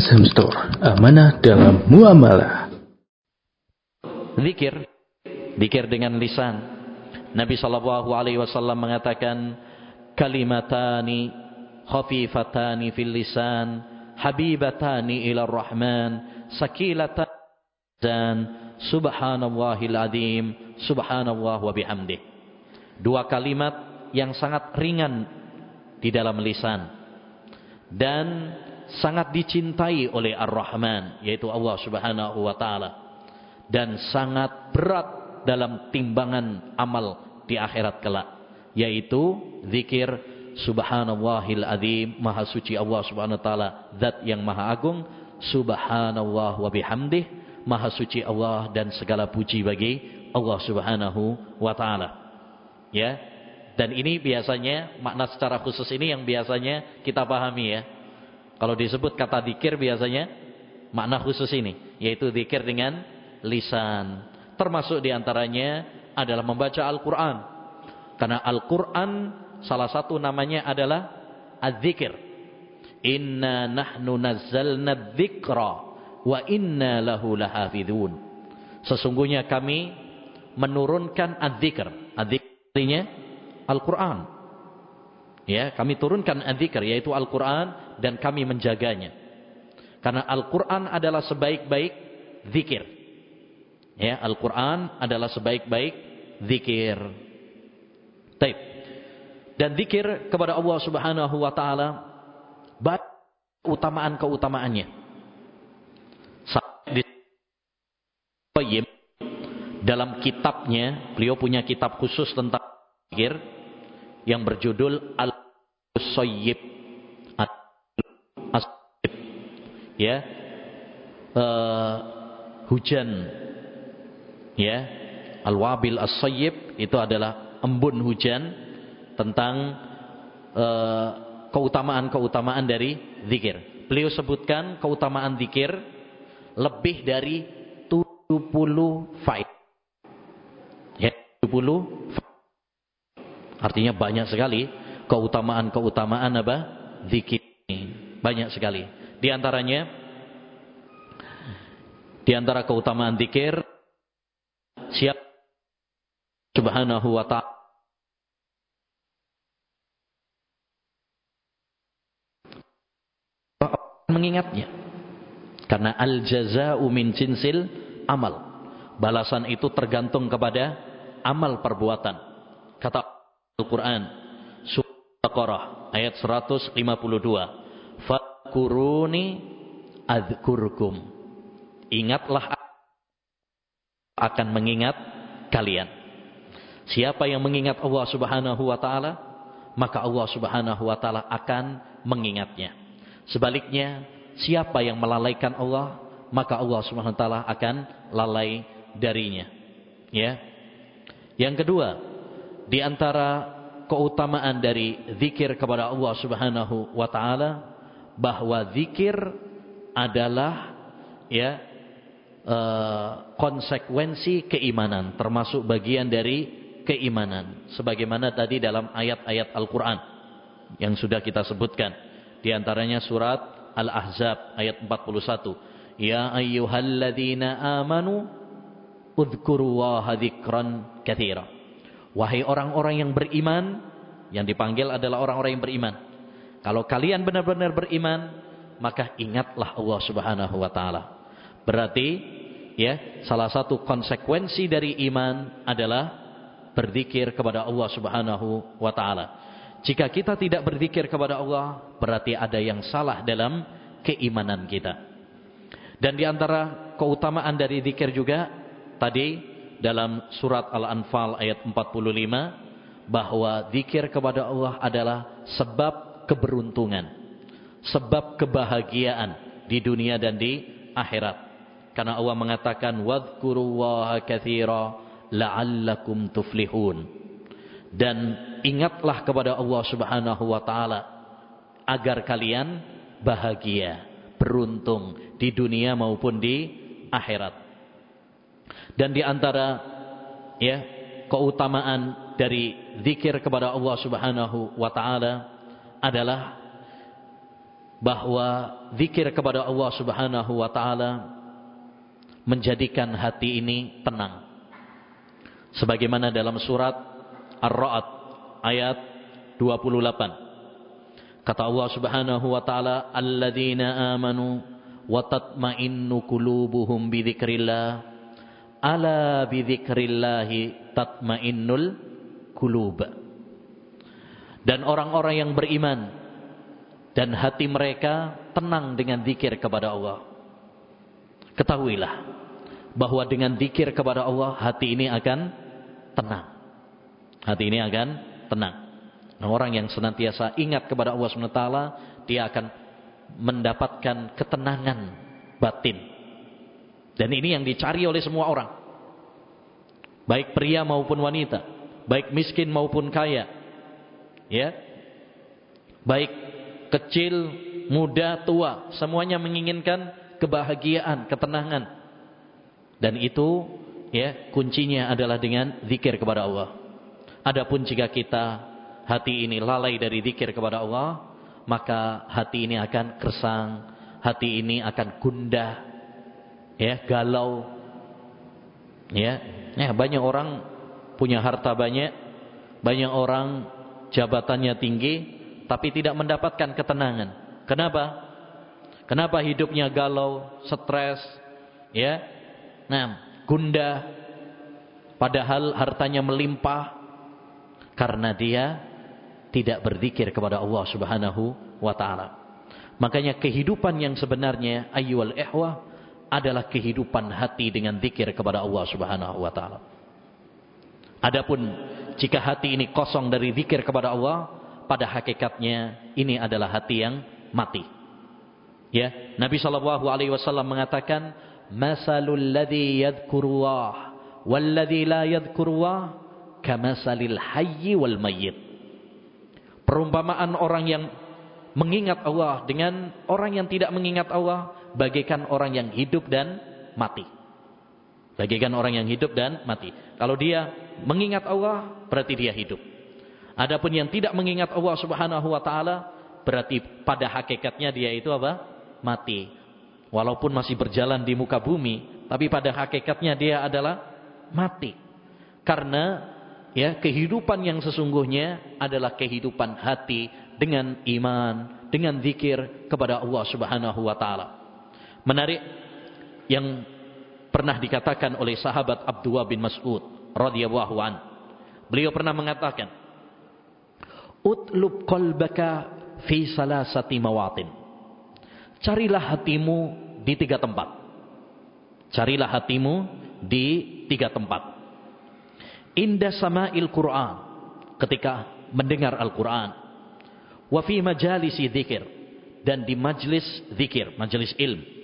Azam Store, amanah dalam muamalah. Zikir, zikir dengan lisan. Nabi sallallahu alaihi wasallam mengatakan kalimatani khafifatani fil lisan habibatani ila rahman sakilatan dan subhanallahil azim subhanallah wa bihamdih. Dua kalimat yang sangat ringan di dalam lisan dan sangat dicintai oleh Ar-Rahman yaitu Allah Subhanahu wa taala dan sangat berat dalam timbangan amal di akhirat kelak yaitu zikir subhanallahil azim maha suci Allah Subhanahu wa taala zat yang maha agung subhanallah wa bihamdih maha suci Allah dan segala puji bagi Allah Subhanahu wa taala. Ya dan ini biasanya makna secara khusus ini yang biasanya kita pahami ya kalau disebut kata dikir biasanya makna khusus ini. Yaitu dikir dengan lisan. Termasuk di antaranya adalah membaca Al-Quran. Karena Al-Quran salah satu namanya adalah Az-Zikir. Inna nahnu nazzalna dzikra wa inna lahu lahafidhun. Sesungguhnya kami menurunkan Az-Zikr. Az-Zikr Al-Quran. Ya, kami turunkan adzikr yaitu Al-Qur'an dan kami menjaganya. Karena Al-Qur'an adalah sebaik-baik zikir. Ya, Al-Qur'an adalah sebaik-baik zikir. Baik. Dan zikir kepada Allah Subhanahu wa taala banyak keutamaan-keutamaannya. dalam kitabnya, beliau punya kitab khusus tentang zikir yang berjudul Al-Sayyib. As ya. Uh, hujan ya. Al-Wabil As-Sayyib itu adalah embun hujan tentang uh, keutamaan-keutamaan dari zikir. Beliau sebutkan keutamaan zikir lebih dari 70 faid. Ya, 70 Artinya banyak sekali keutamaan-keutamaan apa? Zikir. Banyak sekali. Di antaranya di antara keutamaan zikir siap subhanahu wa ta'ala mengingatnya. Karena al jaza'u min jinsil amal. Balasan itu tergantung kepada amal perbuatan. Kata Al-Quran Al-Baqarah ayat 152 Fakuruni adhkurkum. Ingatlah akan mengingat kalian. Siapa yang mengingat Allah subhanahu wa ta'ala Maka Allah subhanahu wa ta'ala akan mengingatnya. Sebaliknya Siapa yang melalaikan Allah Maka Allah subhanahu wa ta'ala akan lalai darinya. Ya. Yang kedua di antara keutamaan dari zikir kepada Allah Subhanahu wa taala bahwa zikir adalah ya uh, konsekuensi keimanan termasuk bagian dari keimanan sebagaimana tadi dalam ayat-ayat Al-Qur'an yang sudah kita sebutkan. Di antaranya surat Al-Ahzab ayat 41 ya ayyuhalladzina amanu udhkurullaha dzikran katsira Wahai orang-orang yang beriman, yang dipanggil adalah orang-orang yang beriman. Kalau kalian benar-benar beriman, maka ingatlah Allah Subhanahu wa taala. Berarti ya, salah satu konsekuensi dari iman adalah berzikir kepada Allah Subhanahu wa taala. Jika kita tidak berzikir kepada Allah, berarti ada yang salah dalam keimanan kita. Dan di antara keutamaan dari zikir juga tadi dalam surat Al-Anfal ayat 45 bahwa zikir kepada Allah adalah sebab keberuntungan, sebab kebahagiaan di dunia dan di akhirat. Karena Allah mengatakan wadhkurullaha katsira la'allakum tuflihun. Dan ingatlah kepada Allah Subhanahu wa taala agar kalian bahagia, beruntung di dunia maupun di akhirat. Dan di antara ya keutamaan dari zikir kepada Allah Subhanahu wa taala adalah bahwa zikir kepada Allah Subhanahu wa taala menjadikan hati ini tenang. Sebagaimana dalam surat Ar-Ra'd ayat 28. Kata Allah Subhanahu wa taala, "Alladzina amanu wa tatma'innu qulubuhum bi dzikrillah." Ala bi dzikrillah tatma'innul qulub. Dan orang-orang yang beriman dan hati mereka tenang dengan zikir kepada Allah. Ketahuilah bahwa dengan zikir kepada Allah hati ini akan tenang. Hati ini akan tenang. Nah, orang yang senantiasa ingat kepada Allah SWT, dia akan mendapatkan ketenangan batin. Dan ini yang dicari oleh semua orang. Baik pria maupun wanita, baik miskin maupun kaya. Ya. Baik kecil, muda, tua, semuanya menginginkan kebahagiaan, ketenangan. Dan itu ya kuncinya adalah dengan zikir kepada Allah. Adapun jika kita hati ini lalai dari zikir kepada Allah, maka hati ini akan kersang, hati ini akan gundah, ya, galau. Ya, ya banyak orang punya harta banyak, banyak orang jabatannya tinggi, tapi tidak mendapatkan ketenangan. Kenapa? Kenapa hidupnya galau, stres, ya? Nah, gundah padahal hartanya melimpah karena dia tidak berzikir kepada Allah Subhanahu wa taala. Makanya kehidupan yang sebenarnya ayyuhal ihwa adalah kehidupan hati dengan zikir kepada Allah Subhanahu wa taala. Adapun jika hati ini kosong dari zikir kepada Allah, pada hakikatnya ini adalah hati yang mati. Ya, Nabi sallallahu alaihi wasallam mengatakan, "Masalul ladzi yadhkurullah wal ladzi la yadhkurullah kamasalil hayyi wal mayyit." Perumpamaan orang yang mengingat Allah dengan orang yang tidak mengingat Allah bagaikan orang yang hidup dan mati. Bagaikan orang yang hidup dan mati. Kalau dia mengingat Allah, berarti dia hidup. Adapun yang tidak mengingat Allah Subhanahu wa taala berarti pada hakikatnya dia itu apa? mati. Walaupun masih berjalan di muka bumi, tapi pada hakikatnya dia adalah mati. Karena ya kehidupan yang sesungguhnya adalah kehidupan hati dengan iman, dengan zikir kepada Allah Subhanahu wa taala. Menarik yang pernah dikatakan oleh sahabat Abdullah bin Mas'ud radhiyallahu an. Beliau pernah mengatakan, Utlub qalbaka fi salasati mawatin. Carilah hatimu di tiga tempat. Carilah hatimu di tiga tempat. Inda sama'il Qur'an. Ketika mendengar Al-Quran. Wa fi majalisi dzikir. Dan di majlis zikir, majlis ilm.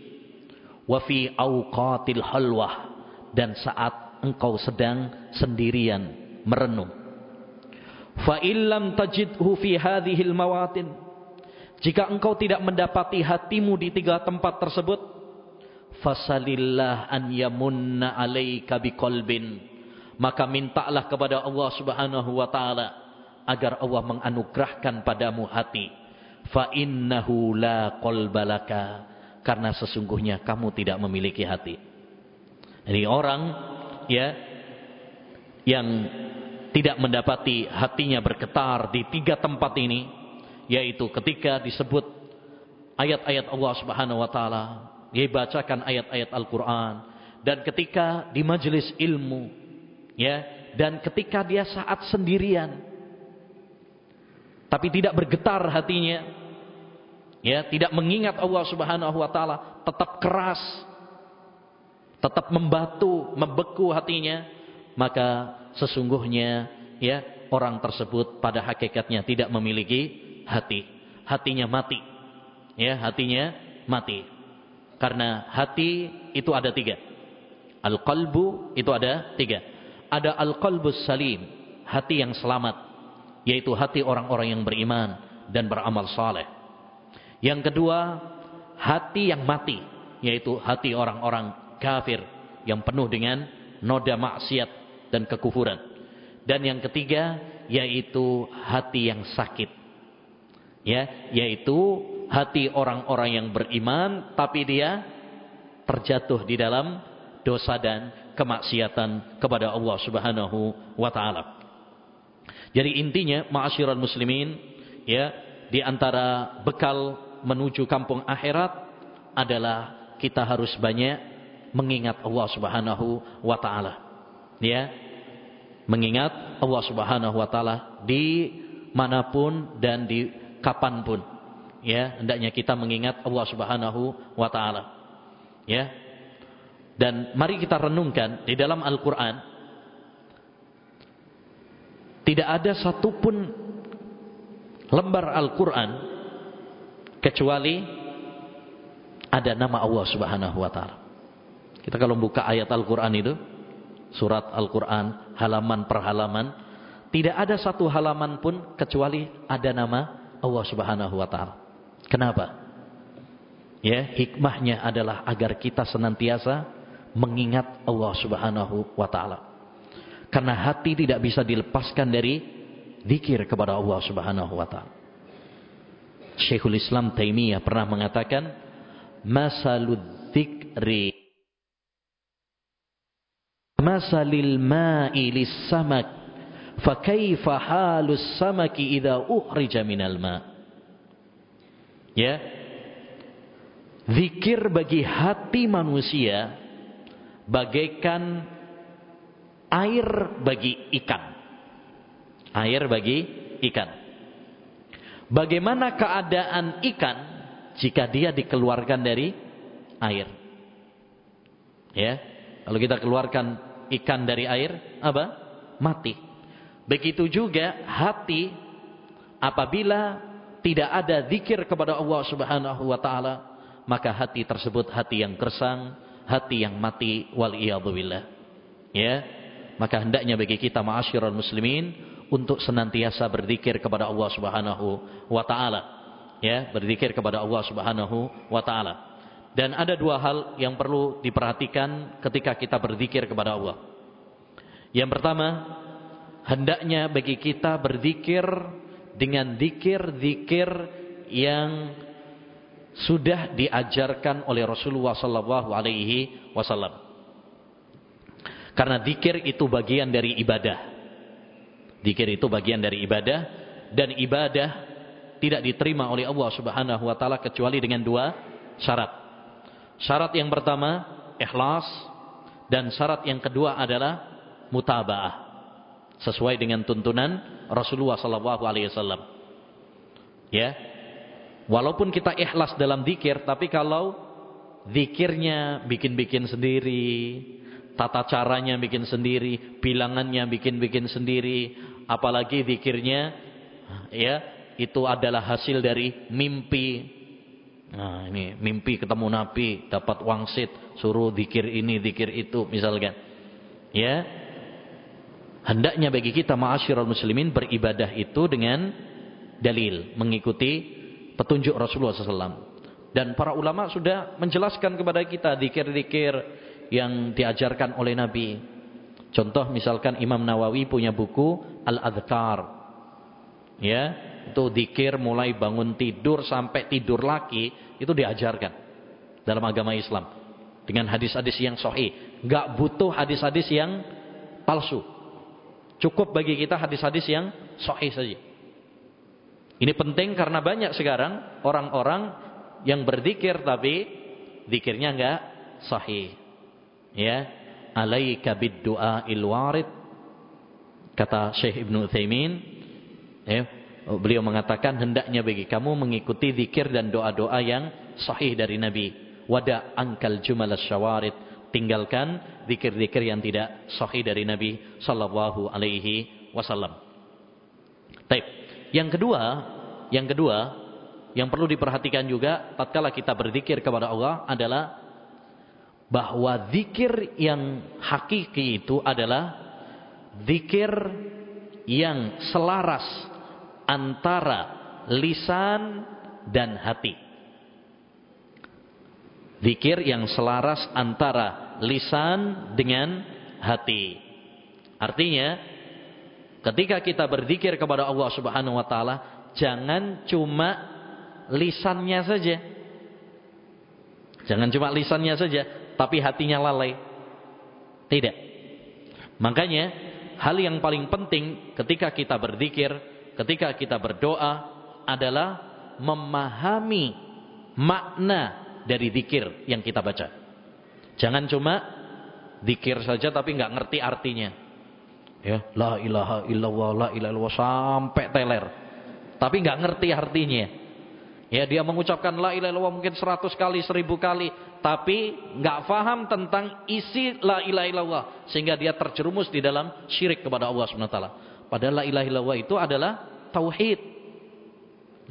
Wa fi awqatil halwah. Dan saat engkau sedang sendirian merenung Fa illam tajidhu fi hadhil mawatin. Jika engkau tidak mendapati hatimu di tiga tempat tersebut, fasalillah an yamunna alaika biqalbin. Maka mintalah kepada Allah Subhanahu wa taala agar Allah menganugerahkan padamu hati. Fa innahu la qalbalaka. Karena sesungguhnya kamu tidak memiliki hati. Jadi orang ya yang tidak mendapati hatinya bergetar di tiga tempat ini yaitu ketika disebut ayat-ayat Allah Subhanahu wa taala dia bacakan ayat-ayat Al-Qur'an dan ketika di majelis ilmu ya dan ketika dia saat sendirian tapi tidak bergetar hatinya ya tidak mengingat Allah Subhanahu wa taala tetap keras tetap membatu membeku hatinya maka sesungguhnya ya orang tersebut pada hakikatnya tidak memiliki hati. Hatinya mati. Ya, hatinya mati. Karena hati itu ada tiga. Al-qalbu itu ada tiga. Ada al-qalbus salim. Hati yang selamat. Yaitu hati orang-orang yang beriman dan beramal saleh. Yang kedua, hati yang mati. Yaitu hati orang-orang kafir. Yang penuh dengan noda maksiat dan kekufuran. Dan yang ketiga yaitu hati yang sakit. Ya, yaitu hati orang-orang yang beriman tapi dia terjatuh di dalam dosa dan kemaksiatan kepada Allah Subhanahu wa taala. Jadi intinya ma'asyiral muslimin ya di antara bekal menuju kampung akhirat adalah kita harus banyak mengingat Allah Subhanahu wa taala. Ya. Mengingat Allah Subhanahu wa taala di mana pun dan di kapan pun. Ya, hendaknya kita mengingat Allah Subhanahu wa taala. Ya. Dan mari kita renungkan di dalam Al-Qur'an tidak ada satupun lembar Al-Qur'an kecuali ada nama Allah Subhanahu wa taala. Kita kalau buka ayat Al-Qur'an itu, surat Al-Qur'an halaman per halaman, tidak ada satu halaman pun kecuali ada nama Allah Subhanahu wa taala. Kenapa? Ya, hikmahnya adalah agar kita senantiasa mengingat Allah Subhanahu wa taala. Karena hati tidak bisa dilepaskan dari zikir kepada Allah Subhanahu wa taala. Syekhul Islam Taimiyah pernah mengatakan, "Masalud dzikri masalil ma'i lis-samak fa kaifa halus samaki idza ukhrija minal ma. Ya. Zikir bagi hati manusia bagaikan air bagi ikan. Air bagi ikan bagaimana keadaan ikan jika dia dikeluarkan dari air ya kalau kita keluarkan ikan dari air, apa? Mati. Begitu juga hati apabila tidak ada zikir kepada Allah Subhanahu wa taala, maka hati tersebut hati yang gersang, hati yang mati wal billah. Ya. Maka hendaknya bagi kita ma'asyiral muslimin untuk senantiasa berzikir kepada Allah Subhanahu wa taala. Ya, berzikir kepada Allah Subhanahu wa taala. Dan ada dua hal yang perlu diperhatikan ketika kita berzikir kepada Allah. Yang pertama, hendaknya bagi kita berzikir dengan zikir-zikir yang sudah diajarkan oleh Rasulullah sallallahu alaihi wasallam. Karena zikir itu bagian dari ibadah. Zikir itu bagian dari ibadah dan ibadah tidak diterima oleh Allah Subhanahu wa taala kecuali dengan dua syarat. Syarat yang pertama ikhlas dan syarat yang kedua adalah mutabaah sesuai dengan tuntunan Rasulullah sallallahu alaihi wasallam. Ya. Walaupun kita ikhlas dalam zikir tapi kalau zikirnya bikin-bikin sendiri, tata caranya bikin sendiri, bilangannya bikin-bikin sendiri, apalagi zikirnya ya itu adalah hasil dari mimpi Nah, ini mimpi ketemu Nabi, dapat wangsit, suruh zikir ini, zikir itu, misalkan. Ya. Hendaknya bagi kita ma'asyiral muslimin beribadah itu dengan dalil, mengikuti petunjuk Rasulullah SAW. Dan para ulama sudah menjelaskan kepada kita zikir-zikir yang diajarkan oleh Nabi. Contoh misalkan Imam Nawawi punya buku Al-Adhkar. Ya, itu dikir mulai bangun tidur sampai tidur lagi itu diajarkan dalam agama Islam dengan hadis-hadis yang sahih. Enggak butuh hadis-hadis yang palsu. Cukup bagi kita hadis-hadis yang sahih saja. Ini penting karena banyak sekarang orang-orang yang berzikir tapi zikirnya enggak sahih. Ya, alaika bid-du'a il-warid kata Syekh Ibnu Utsaimin ya beliau mengatakan hendaknya bagi kamu mengikuti zikir dan doa-doa yang sahih dari Nabi. Wada angkal jumal syawarid. Tinggalkan zikir-zikir yang tidak sahih dari Nabi sallallahu alaihi wasallam. Taib. Yang kedua, yang kedua yang perlu diperhatikan juga tatkala kita berzikir kepada Allah adalah bahwa zikir yang hakiki itu adalah zikir yang selaras antara lisan dan hati. Zikir yang selaras antara lisan dengan hati. Artinya, ketika kita berzikir kepada Allah Subhanahu wa taala, jangan cuma lisannya saja. Jangan cuma lisannya saja, tapi hatinya lalai. Tidak. Makanya hal yang paling penting ketika kita berzikir, ketika kita berdoa adalah memahami makna dari zikir yang kita baca. Jangan cuma zikir saja tapi nggak ngerti artinya. Ya, la ilaha illallah, la ilaha illallah sampai teler. Tapi nggak ngerti artinya. Ya, dia mengucapkan la ilaha illallah mungkin seratus kali, seribu kali, tapi nggak faham tentang isi la ilaha illallah sehingga dia terjerumus di dalam syirik kepada Allah SWT. Padahal la ilaha illallah itu adalah tauhid.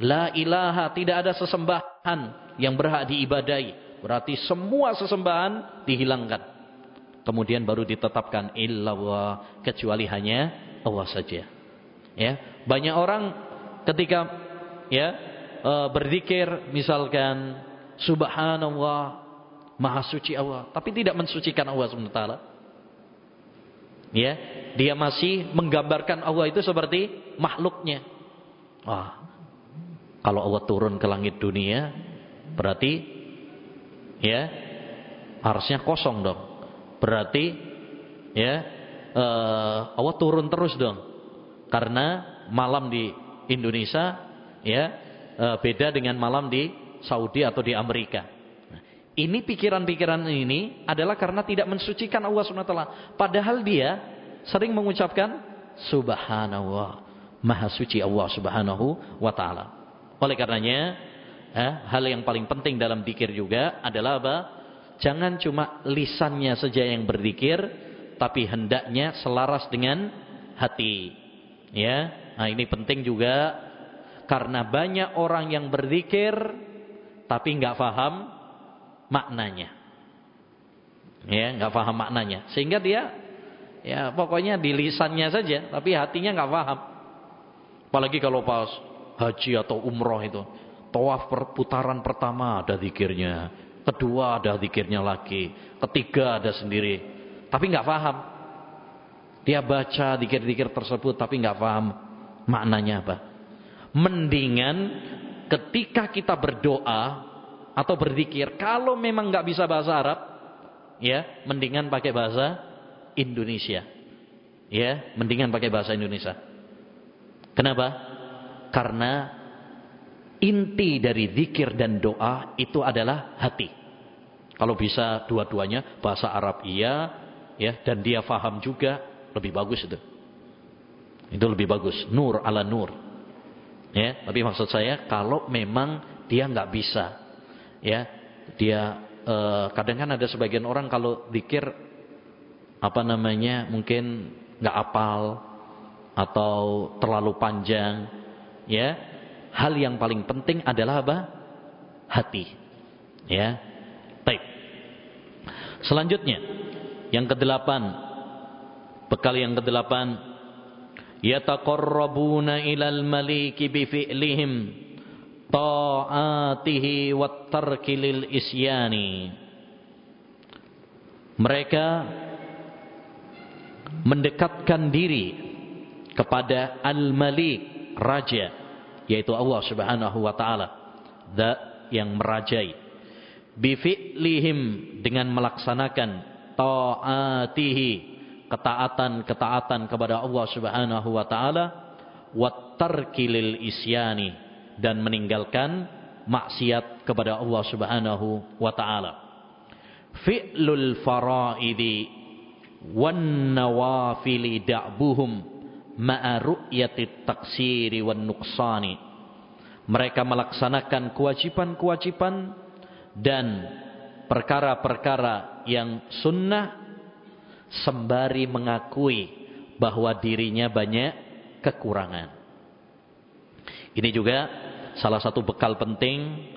La ilaha tidak ada sesembahan yang berhak diibadai. Berarti semua sesembahan dihilangkan. Kemudian baru ditetapkan illallah kecuali hanya Allah saja. Ya, banyak orang ketika ya e, berzikir misalkan subhanallah maha suci Allah. Tapi tidak mensucikan Allah SWT ya dia masih menggambarkan Allah itu seperti makhluknya. Wah kalau Allah turun ke langit dunia berarti ya harusnya kosong dong. Berarti ya e, Allah turun terus dong. Karena malam di Indonesia ya Eh, beda dengan malam di Saudi atau di Amerika. Nah, ini pikiran-pikiran ini adalah karena tidak mensucikan Allah SWT. Padahal dia sering mengucapkan Subhanallah. Maha suci Allah Subhanahu wa taala. Oleh karenanya, eh, hal yang paling penting dalam zikir juga adalah apa? Jangan cuma lisannya saja yang berzikir, tapi hendaknya selaras dengan hati. Ya, nah ini penting juga karena banyak orang yang berzikir tapi nggak paham maknanya. Ya, nggak paham maknanya. Sehingga dia ya pokoknya di lisannya saja tapi hatinya nggak paham. Apalagi kalau pas haji atau umroh itu. Tawaf perputaran pertama ada zikirnya, kedua ada zikirnya lagi, ketiga ada sendiri. Tapi nggak paham. Dia baca zikir-zikir tersebut tapi nggak paham maknanya apa mendingan ketika kita berdoa atau berzikir kalau memang nggak bisa bahasa Arab ya mendingan pakai bahasa Indonesia. Ya mendingan pakai bahasa Indonesia. Kenapa? Karena inti dari zikir dan doa itu adalah hati. Kalau bisa dua-duanya bahasa Arab iya ya dan dia faham juga lebih bagus itu. Itu lebih bagus. Nur ala nur Ya, tapi maksud saya kalau memang dia nggak bisa, ya, dia eh, kadang kan ada sebagian orang kalau dikir apa namanya mungkin nggak apal atau terlalu panjang, ya. Hal yang paling penting adalah apa? Hati, ya. Baik. Selanjutnya, yang kedelapan, bekal yang kedelapan yataqarrabuna ilal maliki bifi'lihim ta'atihi wat tarki lil isyani mereka mendekatkan diri kepada al-malik raja yaitu Allah Subhanahu wa taala yang merajai. Bifi'lihim dengan melaksanakan ta'atihi ketaatan-ketaatan kepada Allah Subhanahu wa taala wa tarkilil isyani dan meninggalkan maksiat kepada Allah Subhanahu wa taala. Fi'lul faraidi wan nawafili da'buhum ma'a ru'yati taksiri wan nuqsani. Mereka melaksanakan kewajiban-kewajiban dan perkara-perkara yang sunnah sembari mengakui bahwa dirinya banyak kekurangan. Ini juga salah satu bekal penting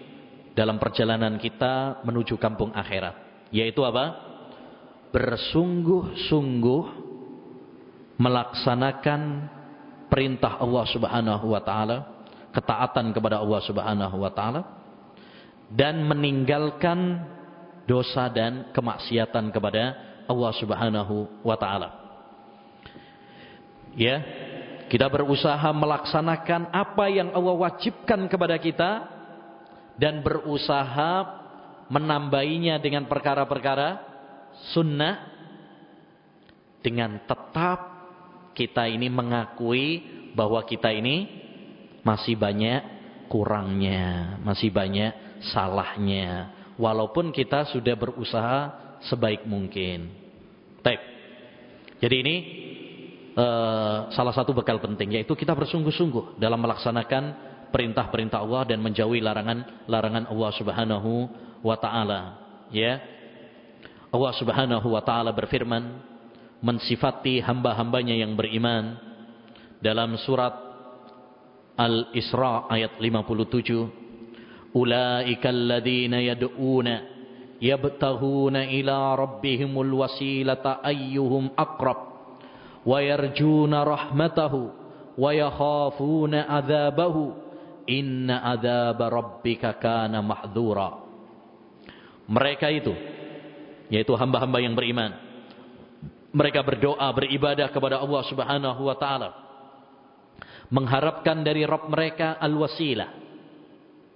dalam perjalanan kita menuju kampung akhirat, yaitu apa? Bersungguh-sungguh melaksanakan perintah Allah Subhanahu wa taala, ketaatan kepada Allah Subhanahu wa taala dan meninggalkan dosa dan kemaksiatan kepada Allah Subhanahu wa taala. Ya, kita berusaha melaksanakan apa yang Allah wajibkan kepada kita dan berusaha menambahinya dengan perkara-perkara sunnah dengan tetap kita ini mengakui bahwa kita ini masih banyak kurangnya, masih banyak salahnya. Walaupun kita sudah berusaha sebaik mungkin. Jadi ini uh, salah satu bekal penting yaitu kita bersungguh-sungguh dalam melaksanakan perintah-perintah Allah dan menjauhi larangan-larangan Allah Subhanahu wa taala. Ya. Allah Subhanahu wa taala berfirman mensifati hamba-hambanya yang beriman dalam surat Al-Isra ayat 57. Ulaikal ladzina yad'una yabtaghuna ila rabbihimul wasilata ayyuhum aqrab wa yarjuna rahmatahu wa yakhafuna adzabahu Inna adzab rabbika kana mahdhura. Mereka itu yaitu hamba-hamba yang beriman. Mereka berdoa, beribadah kepada Allah Subhanahu wa taala. Mengharapkan dari Rabb mereka al-wasilah.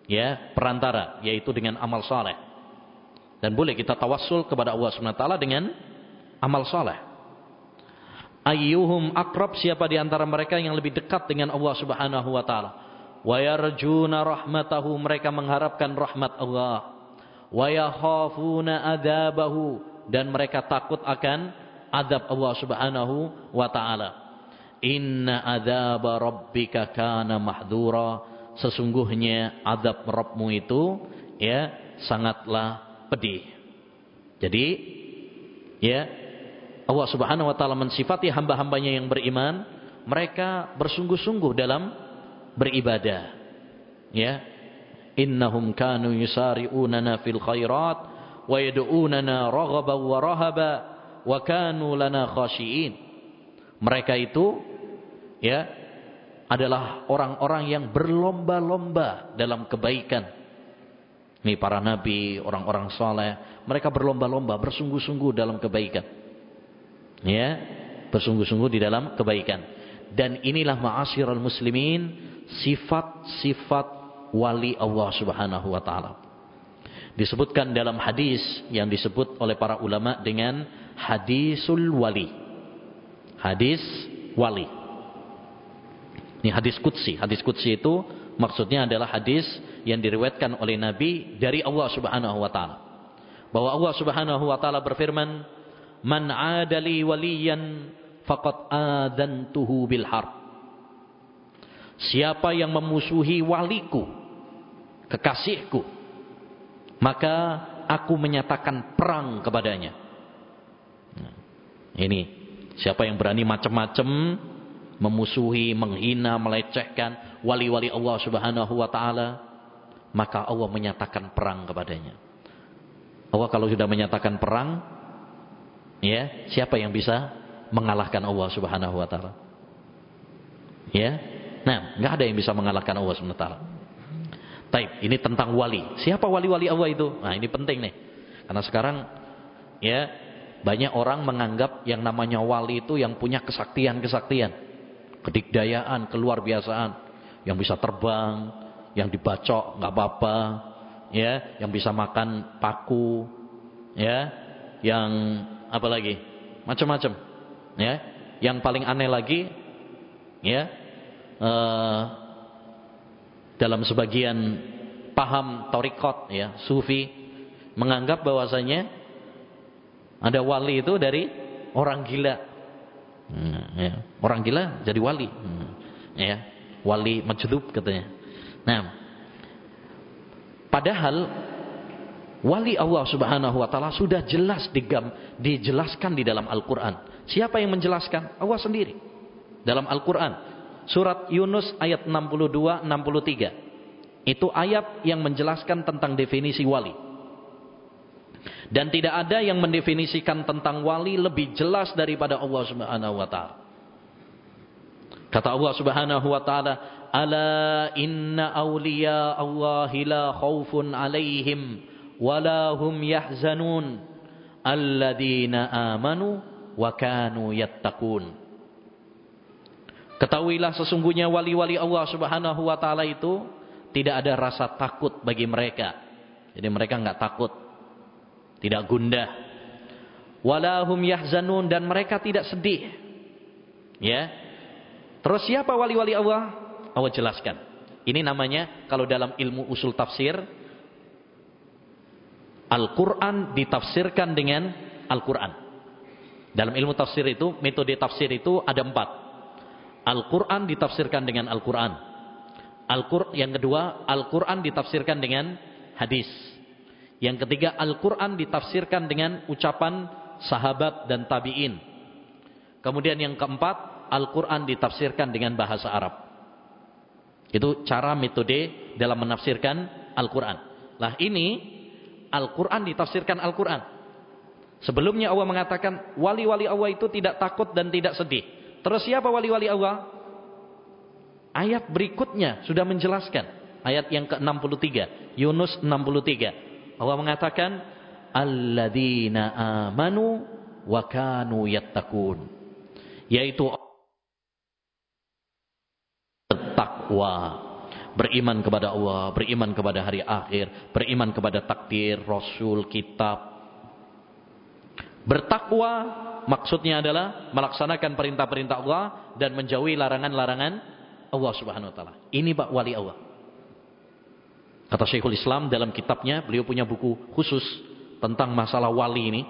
Ya, perantara yaitu dengan amal saleh. Dan boleh kita tawassul kepada Allah Subhanahu wa taala dengan amal saleh. Ayyuhum akrab siapa di antara mereka yang lebih dekat dengan Allah Subhanahu wa taala? wa yarjuna rahmatahu mereka mengharapkan rahmat Allah wa yakhafuna adabahu dan mereka takut akan adab Allah Subhanahu wa taala inna adaba rabbika kana mahdura sesungguhnya adab Rabbmu itu ya sangatlah pedih jadi ya Allah Subhanahu wa taala mensifati hamba-hambanya yang beriman mereka bersungguh-sungguh dalam beribadah. Ya. Innahum kanu yusari'unana fil khairat wa yad'unana raghaban wa rahaba wa kanu lana khashiin. Mereka itu ya adalah orang-orang yang berlomba-lomba dalam kebaikan. Ini para nabi, orang-orang saleh, mereka berlomba-lomba, bersungguh-sungguh dalam kebaikan. Ya, bersungguh-sungguh di dalam kebaikan. Dan inilah ma'asyiral muslimin sifat-sifat wali Allah Subhanahu wa taala. Disebutkan dalam hadis yang disebut oleh para ulama dengan hadisul wali. Hadis wali. Ini hadis qudsi. Hadis qudsi itu maksudnya adalah hadis yang diriwayatkan oleh Nabi dari Allah Subhanahu wa taala. Bahwa Allah Subhanahu wa taala berfirman, "Man 'adali waliyan faqad adantuhu bil harb." Siapa yang memusuhi waliku, kekasihku, maka aku menyatakan perang kepadanya. Nah, ini siapa yang berani macam-macam memusuhi, menghina, melecehkan wali-wali Allah Subhanahu wa taala, maka Allah menyatakan perang kepadanya. Allah kalau sudah menyatakan perang, ya, siapa yang bisa mengalahkan Allah Subhanahu wa taala? Ya, Nah, nggak ada yang bisa mengalahkan Allah SWT. Taib, ini tentang wali. Siapa wali-wali Allah itu? Nah, ini penting nih. Karena sekarang ya banyak orang menganggap yang namanya wali itu yang punya kesaktian-kesaktian, kedikdayaan, keluar biasaan, yang bisa terbang, yang dibacok nggak apa-apa, ya, yang bisa makan paku, ya, yang apa lagi? Macam-macam, ya. Yang paling aneh lagi, ya, uh, dalam sebagian paham torikot ya sufi menganggap bahwasanya ada wali itu dari orang gila hmm, ya. orang gila jadi wali hmm, ya wali majdub katanya nah padahal wali Allah Subhanahu wa taala sudah jelas digam, dijelaskan di dalam Al-Qur'an siapa yang menjelaskan Allah sendiri dalam Al-Qur'an Surat Yunus ayat 62 63. Itu ayat yang menjelaskan tentang definisi wali. Dan tidak ada yang mendefinisikan tentang wali lebih jelas daripada Allah Subhanahu wa taala. Kata Allah Subhanahu wa taala, "Ala inna awliya Allahi la khaufun 'alaihim wala hum yahzanun alladzina amanu wa kanu yattaqun." Ketahuilah sesungguhnya wali-wali Allah Subhanahu wa taala itu tidak ada rasa takut bagi mereka. Jadi mereka enggak takut. Tidak gundah. Walahum yahzanun dan mereka tidak sedih. Ya. Terus siapa wali-wali Allah? Allah jelaskan. Ini namanya kalau dalam ilmu usul tafsir Al-Quran ditafsirkan dengan Al-Quran. Dalam ilmu tafsir itu, metode tafsir itu ada empat. Al-Quran ditafsirkan dengan Al-Quran. Al yang kedua, Al-Quran ditafsirkan dengan hadis. Yang ketiga, Al-Quran ditafsirkan dengan ucapan sahabat dan tabi'in. Kemudian yang keempat, Al-Quran ditafsirkan dengan bahasa Arab. Itu cara metode dalam menafsirkan Al-Quran. Lah ini Al-Quran ditafsirkan Al-Quran. Sebelumnya Allah mengatakan wali-wali Allah itu tidak takut dan tidak sedih. Terus siapa wali-wali Allah? Ayat berikutnya sudah menjelaskan. Ayat yang ke-63. Yunus 63. Allah mengatakan. Alladzina amanu wa kanu yattakun. Yaitu takwa beriman kepada Allah, beriman kepada hari akhir, beriman kepada takdir, rasul, kitab. Bertakwa maksudnya adalah melaksanakan perintah-perintah Allah dan menjauhi larangan-larangan Allah Subhanahu wa taala. Ini Pak wali Allah. Kata Syekhul Islam dalam kitabnya, beliau punya buku khusus tentang masalah wali ini,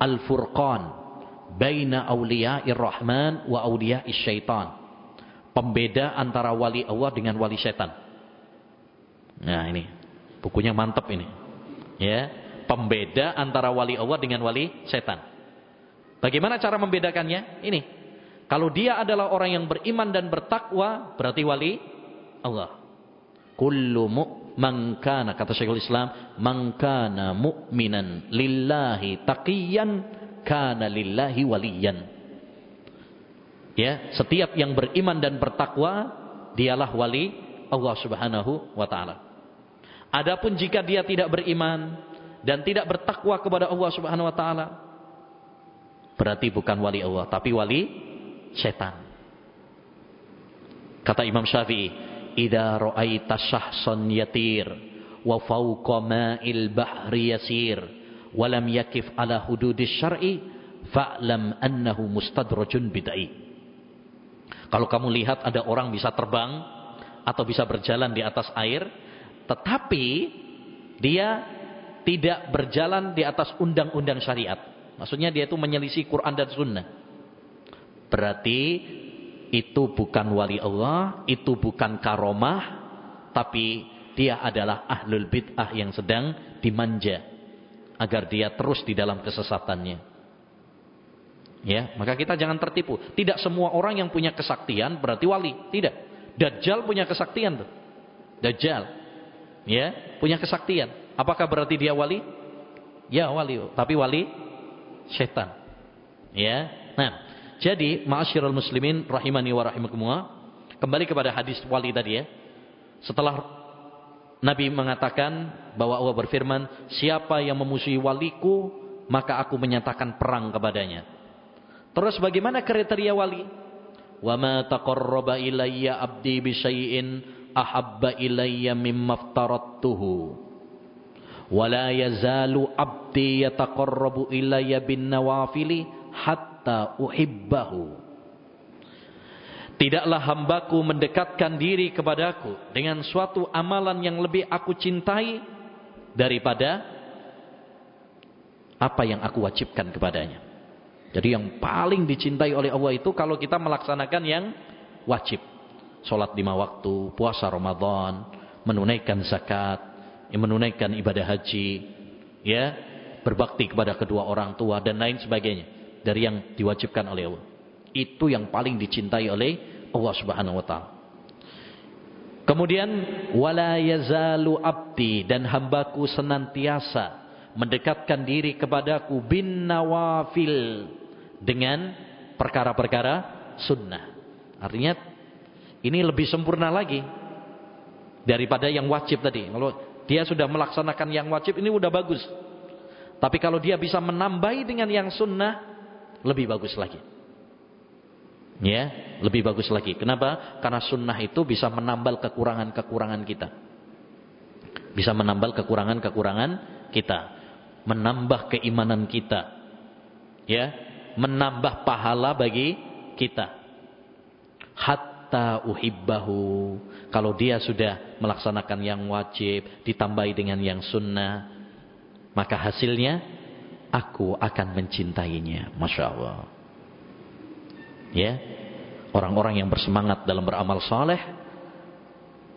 Al-Furqan baina auliya'ir rahman wa auliya'is syaitan pembeda antara wali Allah dengan wali setan. Nah ini bukunya mantap ini. Ya, pembeda antara wali Allah dengan wali setan. Bagaimana cara membedakannya? Ini. Kalau dia adalah orang yang beriman dan bertakwa, berarti wali Allah. Kullu man kana kata Syekhul Islam, man kana mu'minan lillahi taqiyan kana lillahi waliyan. Ya, setiap yang beriman dan bertakwa dialah wali Allah Subhanahu wa taala. Adapun jika dia tidak beriman dan tidak bertakwa kepada Allah Subhanahu wa taala, berarti bukan wali Allah, tapi wali setan. Kata Imam Syafi'i, "Idza ra'aita syahsan yatir wa fawqa ma'il bahri yasir wa lam yakif ala hududis syar'i fa'lam annahu mustadrajun bid'ai." Kalau kamu lihat ada orang bisa terbang atau bisa berjalan di atas air, tetapi dia tidak berjalan di atas undang-undang syariat. Maksudnya dia itu menyelisih Quran dan Sunnah. Berarti itu bukan wali Allah, itu bukan karomah, tapi dia adalah ahlul bid'ah yang sedang dimanja agar dia terus di dalam kesesatannya. Ya, maka kita jangan tertipu. Tidak semua orang yang punya kesaktian berarti wali, tidak. Dajjal punya kesaktian tuh. Dajjal. Ya, punya kesaktian. Apakah berarti dia wali? Ya, wali, tapi wali setan. Ya. Nah, jadi ma'asyiral muslimin rahimani wa rahimakumullah, kembali kepada hadis wali tadi ya. Setelah Nabi mengatakan bahwa Allah berfirman, "Siapa yang memusuhi waliku, maka aku menyatakan perang kepadanya." Terus bagaimana kriteria wali? Wa ma taqarraba ilayya abdi bi syai'in ahabba ilayya mimma aftaradtuhu. Wa la yazalu abdi yataqarrabu ilayya bin nawafili hatta uhibbahu. Tidaklah hambaku mendekatkan diri kepadaku dengan suatu amalan yang lebih aku cintai daripada apa yang aku wajibkan kepadanya. Jadi yang paling dicintai oleh Allah itu kalau kita melaksanakan yang wajib. Sholat lima waktu, puasa Ramadan, menunaikan zakat, menunaikan ibadah haji, ya, berbakti kepada kedua orang tua dan lain sebagainya dari yang diwajibkan oleh Allah. Itu yang paling dicintai oleh Allah Subhanahu wa taala. Kemudian wala yazalu abdi dan hambaku senantiasa mendekatkan diri kepadaku bin nawafil dengan perkara-perkara sunnah. Artinya ini lebih sempurna lagi daripada yang wajib tadi. Kalau dia sudah melaksanakan yang wajib ini udah bagus. Tapi kalau dia bisa menambahi dengan yang sunnah lebih bagus lagi. Ya, lebih bagus lagi. Kenapa? Karena sunnah itu bisa menambal kekurangan-kekurangan kita. Bisa menambal kekurangan-kekurangan kita, menambah keimanan kita. Ya, menambah pahala bagi kita. Hatta uhibbahu. Kalau dia sudah melaksanakan yang wajib, ditambahi dengan yang sunnah, maka hasilnya aku akan mencintainya. Masya Allah. Ya, orang-orang yang bersemangat dalam beramal saleh,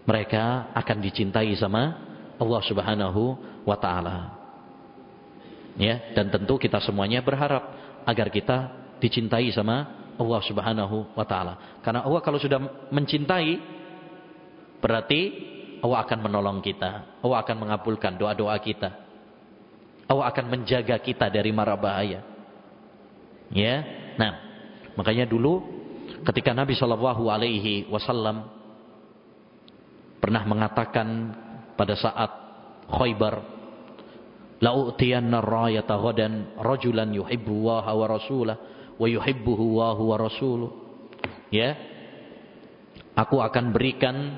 mereka akan dicintai sama Allah Subhanahu wa taala. Ya, dan tentu kita semuanya berharap agar kita dicintai sama Allah Subhanahu wa taala. Karena Allah kalau sudah mencintai berarti Allah akan menolong kita. Allah akan mengabulkan doa-doa kita. Allah akan menjaga kita dari mara bahaya. Ya. Nah, makanya dulu ketika Nabi Shallallahu alaihi wasallam pernah mengatakan pada saat Khaybar la'utiyanna rayata ghadan rajulan yuhibbu wa rasulah wa yuhibbuhu wa rasuluh ya. Aku akan berikan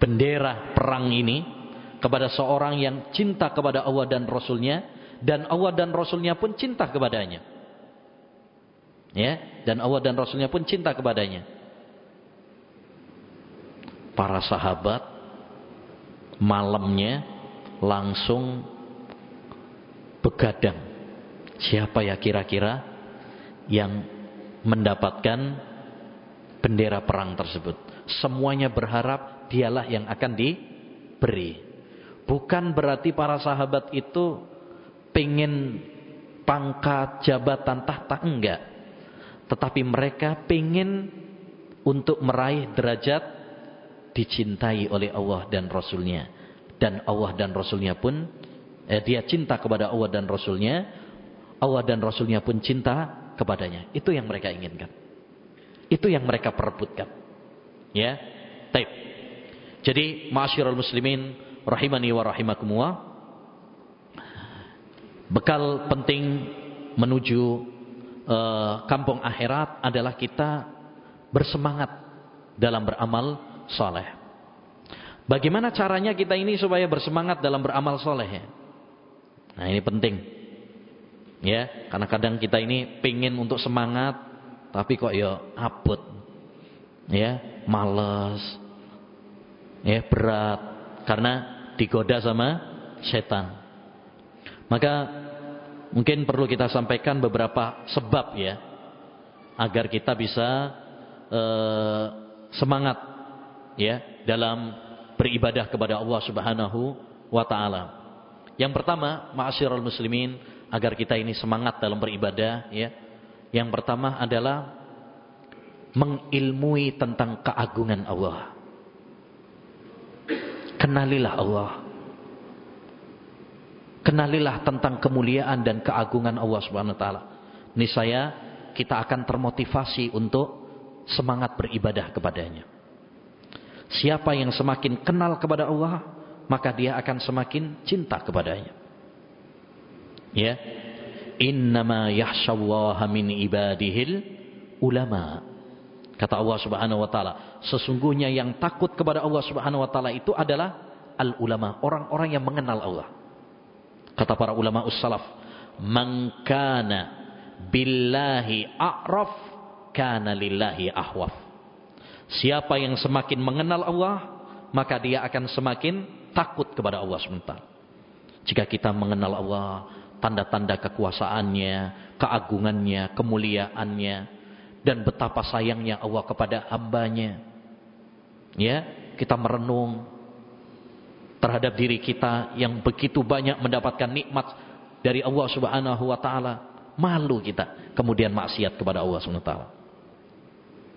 bendera perang ini kepada seorang yang cinta kepada Allah dan Rasulnya dan Allah dan Rasulnya pun cinta kepadanya. Ya. Dan Allah dan Rasulnya pun cinta kepadanya. Para sahabat malamnya langsung begadang. Siapa ya kira-kira yang mendapatkan bendera perang tersebut? Semuanya berharap dialah yang akan diberi. Bukan berarti para sahabat itu pengen pangkat, jabatan, tahta, enggak. Tetapi mereka pengen untuk meraih derajat dicintai oleh Allah dan Rasulnya dan Allah dan Rasulnya pun eh, dia cinta kepada Allah dan Rasulnya Allah dan Rasulnya pun cinta kepadanya. Itu yang mereka inginkan. Itu yang mereka perebutkan. Ya taib. Jadi ma'asyiral muslimin rahimani wa rahimakumullah bekal penting menuju uh, kampung akhirat adalah kita bersemangat dalam beramal saleh Bagaimana caranya kita ini supaya bersemangat dalam beramal soleh ya? Nah ini penting. Ya, karena kadang kita ini pingin untuk semangat, tapi kok ya abut. Ya, males. Ya, berat. Karena digoda sama setan. Maka mungkin perlu kita sampaikan beberapa sebab ya. Agar kita bisa uh, semangat ya dalam beribadah kepada Allah Subhanahu wa taala. Yang pertama, ma'asyiral muslimin, agar kita ini semangat dalam beribadah ya. Yang pertama adalah mengilmui tentang keagungan Allah. Kenalilah Allah. Kenalilah tentang kemuliaan dan keagungan Allah Subhanahu wa taala. Niscaya kita akan termotivasi untuk semangat beribadah kepadanya. Siapa yang semakin kenal kepada Allah, maka dia akan semakin cinta kepadanya. Ya. Innama yahsyallaha min ibadihil ulama. Kata Allah Subhanahu wa taala, sesungguhnya yang takut kepada Allah Subhanahu wa taala itu adalah al ulama, orang-orang yang mengenal Allah. Kata para ulama ussalaf, "Man billahi a'raf kana lillahi ahwaf." Siapa yang semakin mengenal Allah, maka dia akan semakin takut kepada Allah SWT. Jika kita mengenal Allah, tanda-tanda kekuasaannya, keagungannya, kemuliaannya, dan betapa sayangnya Allah kepada hambanya. Ya, kita merenung terhadap diri kita yang begitu banyak mendapatkan nikmat dari Allah Subhanahu wa taala, malu kita kemudian maksiat kepada Allah Subhanahu wa taala.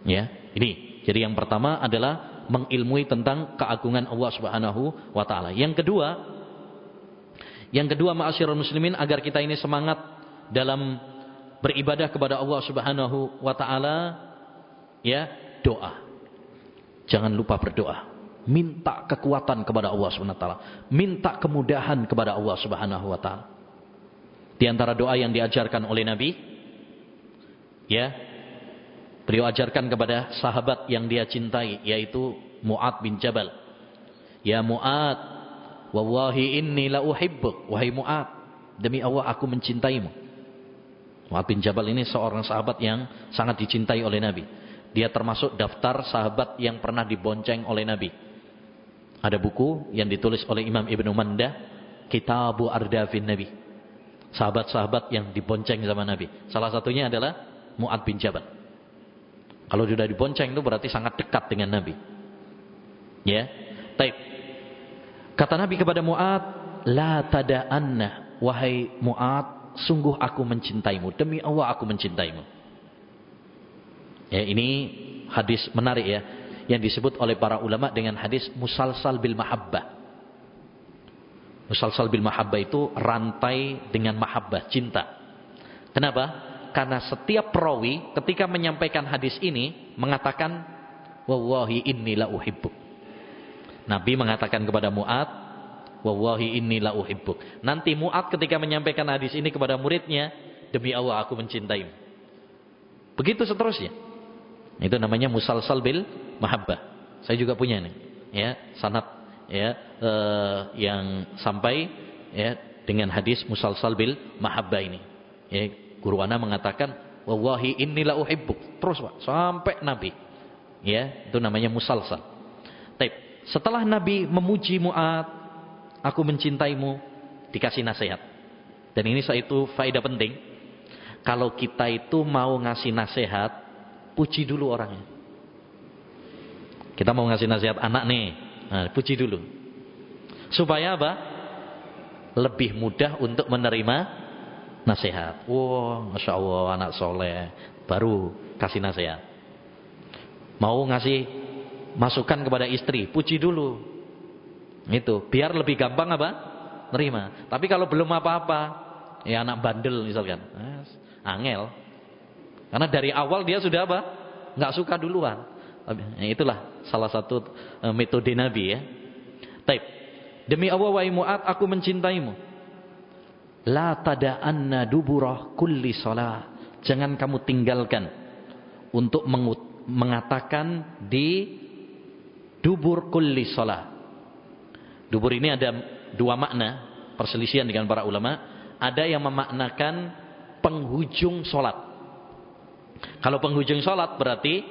Ya, ini jadi yang pertama adalah mengilmui tentang keagungan Allah Subhanahu wa taala. Yang kedua, yang kedua ma'asyiral muslimin agar kita ini semangat dalam beribadah kepada Allah Subhanahu wa taala ya, doa. Jangan lupa berdoa. Minta kekuatan kepada Allah Subhanahu wa taala. Minta kemudahan kepada Allah Subhanahu wa taala. Di antara doa yang diajarkan oleh Nabi ya, Beliau ajarkan kepada sahabat yang dia cintai yaitu Mu'ad bin Jabal. Ya Mu'ad, wallahi inni la uhibbuk. Wahai Mu'ad, demi Allah aku mencintaimu. Mu'ad bin Jabal ini seorang sahabat yang sangat dicintai oleh Nabi. Dia termasuk daftar sahabat yang pernah dibonceng oleh Nabi. Ada buku yang ditulis oleh Imam Ibn Mandah, Kitabu Ardafin Nabi. Sahabat-sahabat yang dibonceng sama Nabi. Salah satunya adalah Mu'ad bin Jabal. Kalau sudah dibonceng itu berarti sangat dekat dengan Nabi. Ya. Taib. Kata Nabi kepada Mu'ad, La tada'anna, wahai Mu'ad, sungguh aku mencintaimu. Demi Allah aku mencintaimu. Ya, ini hadis menarik ya yang disebut oleh para ulama dengan hadis musalsal bil mahabbah. Musalsal bil mahabbah itu rantai dengan mahabbah, cinta. Kenapa? Karena setiap perawi ketika menyampaikan hadis ini mengatakan wallahi inni la. Nabi mengatakan kepada Mu'ad, wallahi inni la. Nanti Mu'ad ketika menyampaikan hadis ini kepada muridnya, demi Allah aku mencintaimu. Begitu seterusnya. Itu namanya musalsal bil mahabbah. Saya juga punya nih, ya, sanad ya eh, yang sampai ya dengan hadis musalsal bil mahabbah ini. Ya, guru ana mengatakan wallahi innila uhibbuk. Terus Pak, sampai Nabi. Ya, itu namanya musalsal. Taib. Setelah Nabi memuji Mu'ad, aku mencintaimu, dikasih nasihat. Dan ini saya itu faedah penting. Kalau kita itu mau ngasih nasihat, puji dulu orangnya. Kita mau ngasih nasihat anak nih. Nah, puji dulu. Supaya apa? Lebih mudah untuk menerima nasihat. Wow, Masya Allah anak soleh. Baru kasih nasihat. Mau ngasih masukan kepada istri. Puji dulu. Itu. Biar lebih gampang apa? Nerima. Tapi kalau belum apa-apa. Ya anak bandel misalkan. Angel. Karena dari awal dia sudah apa? Nggak suka duluan. Ya, itulah salah satu e, metode Nabi ya. Taib. Demi Allah wa aku mencintaimu. La tada'anna duburah kulli salah. Jangan kamu tinggalkan untuk mengatakan di dubur kulli salah. Dubur ini ada dua makna, perselisihan dengan para ulama. Ada yang memaknakan penghujung solat. Kalau penghujung solat berarti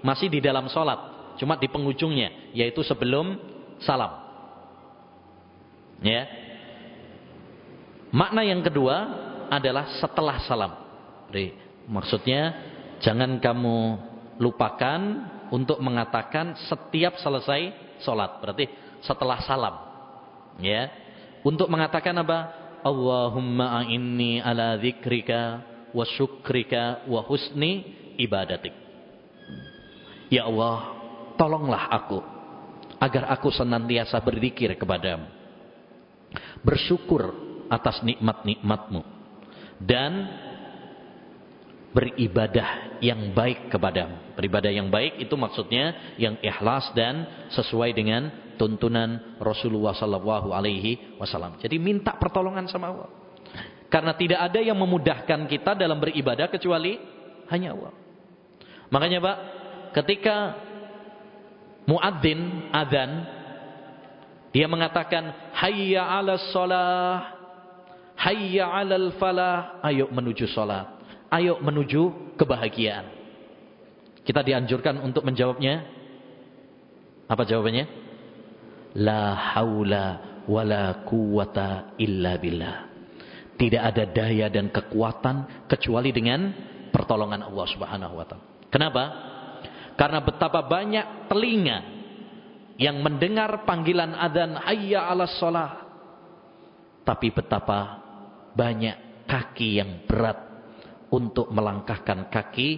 masih di dalam sholat. Cuma di penghujungnya. Yaitu sebelum salam. Ya. Makna yang kedua adalah setelah salam. Jadi, maksudnya jangan kamu lupakan untuk mengatakan setiap selesai sholat. Berarti setelah salam. Ya. Untuk mengatakan apa? Allahumma a'inni ala dzikrika wa syukrika wa husni ibadatik. Ya Allah, tolonglah aku agar aku senantiasa berzikir kepadamu. Bersyukur atas nikmat-nikmatmu dan beribadah yang baik kepadamu. Beribadah yang baik itu maksudnya yang ikhlas dan sesuai dengan tuntunan Rasulullah sallallahu alaihi wasallam. Jadi minta pertolongan sama Allah. Karena tidak ada yang memudahkan kita dalam beribadah kecuali hanya Allah. Makanya Pak, ketika muadzin adzan dia mengatakan hayya 'alas shalah hayya 'alal falah. Ayo menuju salat ayo menuju kebahagiaan. Kita dianjurkan untuk menjawabnya. Apa jawabannya? La haula wala quwata illa billah. Tidak ada daya dan kekuatan kecuali dengan pertolongan Allah Subhanahu wa taala. Kenapa? Karena betapa banyak telinga yang mendengar panggilan adzan hayya 'alas shalah. Tapi betapa banyak kaki yang berat untuk melangkahkan kaki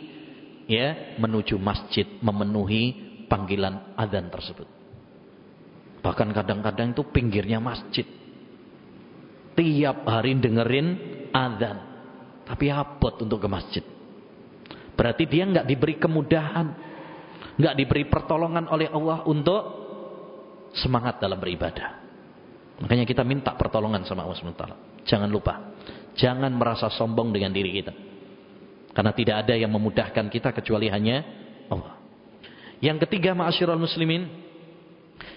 ya menuju masjid memenuhi panggilan adzan tersebut. Bahkan kadang-kadang itu pinggirnya masjid. Tiap hari dengerin adzan, tapi abot untuk ke masjid. Berarti dia nggak diberi kemudahan nggak diberi pertolongan oleh Allah untuk semangat dalam beribadah. Makanya kita minta pertolongan sama Allah SWT. Jangan lupa. Jangan merasa sombong dengan diri kita. Karena tidak ada yang memudahkan kita kecuali hanya Allah. Yang ketiga ma'asyiral muslimin.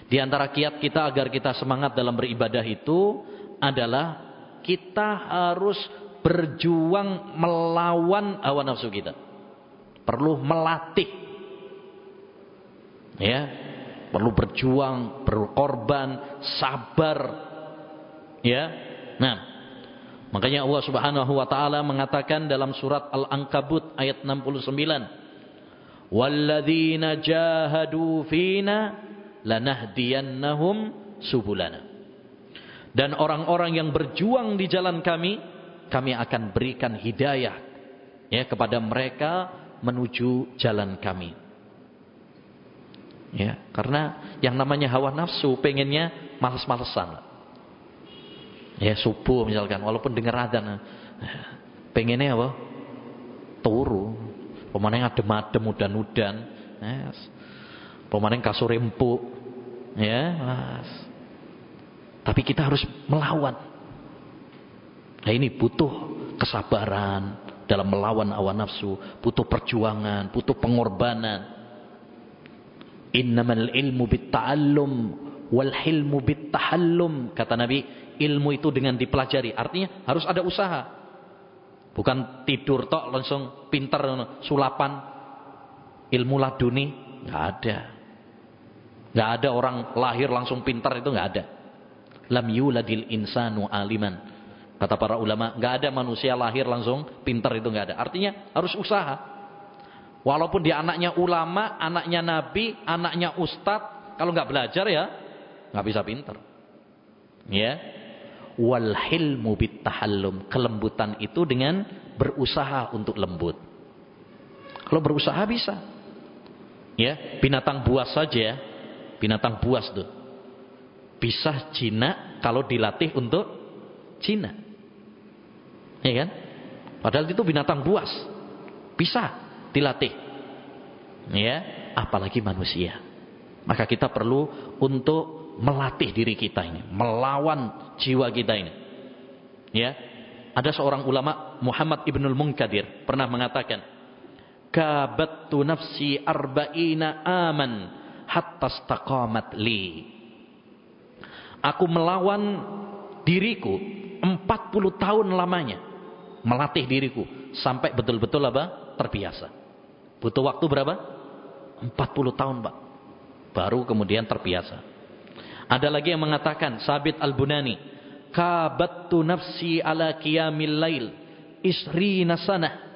Di antara kiat kita agar kita semangat dalam beribadah itu adalah kita harus berjuang melawan hawa nafsu kita. Perlu melatih. Ya, perlu berjuang, berkorban, sabar. Ya. Nah, makanya Allah Subhanahu wa taala mengatakan dalam surat Al-Ankabut ayat 69, "Walladzina jahadu fina lanahdiyannahum subulana." Dan orang-orang yang berjuang di jalan kami, kami akan berikan hidayah ya kepada mereka menuju jalan kami. Ya, karena yang namanya hawa nafsu pengennya males-malesan. Ya, subuh misalkan walaupun dengar adzan pengennya apa? Turu. Pemaneng adem-adem udan-udan. Yes. Pemaneng kasur empuk. Ya, mas. Tapi kita harus melawan. Nah ini butuh kesabaran dalam melawan hawa nafsu, butuh perjuangan, butuh pengorbanan. Innamal ilmu bitta'allum wal hilmu bittahallum kata Nabi, ilmu itu dengan dipelajari. Artinya harus ada usaha. Bukan tidur tok langsung pinter sulapan ilmu laduni, enggak ada. Enggak ada orang lahir langsung pintar itu enggak ada. Lam yuladil insanu aliman. Kata para ulama, nggak ada manusia lahir langsung pintar itu nggak ada. Artinya harus usaha. Walaupun dia anaknya ulama, anaknya nabi, anaknya ustadz, kalau nggak belajar ya nggak bisa pintar. Ya, wal hilmu bitahallum. Kelembutan itu dengan berusaha untuk lembut. Kalau berusaha bisa. Ya, binatang buas saja, binatang buas tuh bisa jinak kalau dilatih untuk jinak. Ya kan? Padahal itu binatang buas. Bisa dilatih. Ya, apalagi manusia. Maka kita perlu untuk melatih diri kita ini, melawan jiwa kita ini. Ya. Ada seorang ulama Muhammad Ibnul Munkadir pernah mengatakan, "Kabattu nafsi arba'ina aman hatta istaqamat li." Aku melawan diriku 40 tahun lamanya. Melatih diriku. Sampai betul-betul apa? Terbiasa. Butuh waktu berapa? 40 tahun Pak. Baru kemudian terbiasa. Ada lagi yang mengatakan. Sabit Al-Bunani. Kabattu nafsi ala qiyamil lail. Isri nasanah.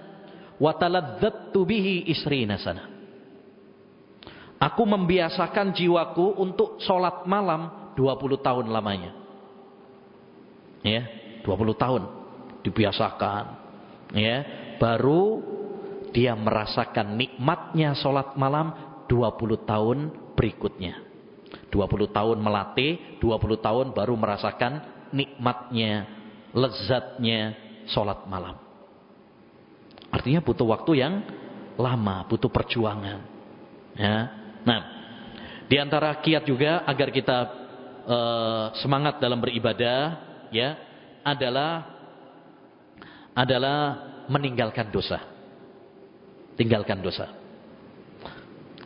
Wataladzattu bihi isri nasanah. Aku membiasakan jiwaku untuk sholat malam 20 tahun lamanya. Ya, 20 tahun dibiasakan. Ya, baru dia merasakan nikmatnya sholat malam 20 tahun berikutnya. 20 tahun melatih, 20 tahun baru merasakan nikmatnya, lezatnya sholat malam. Artinya butuh waktu yang lama, butuh perjuangan. Ya. Nah, di antara kiat juga agar kita uh, semangat dalam beribadah ya adalah adalah meninggalkan dosa. Tinggalkan dosa.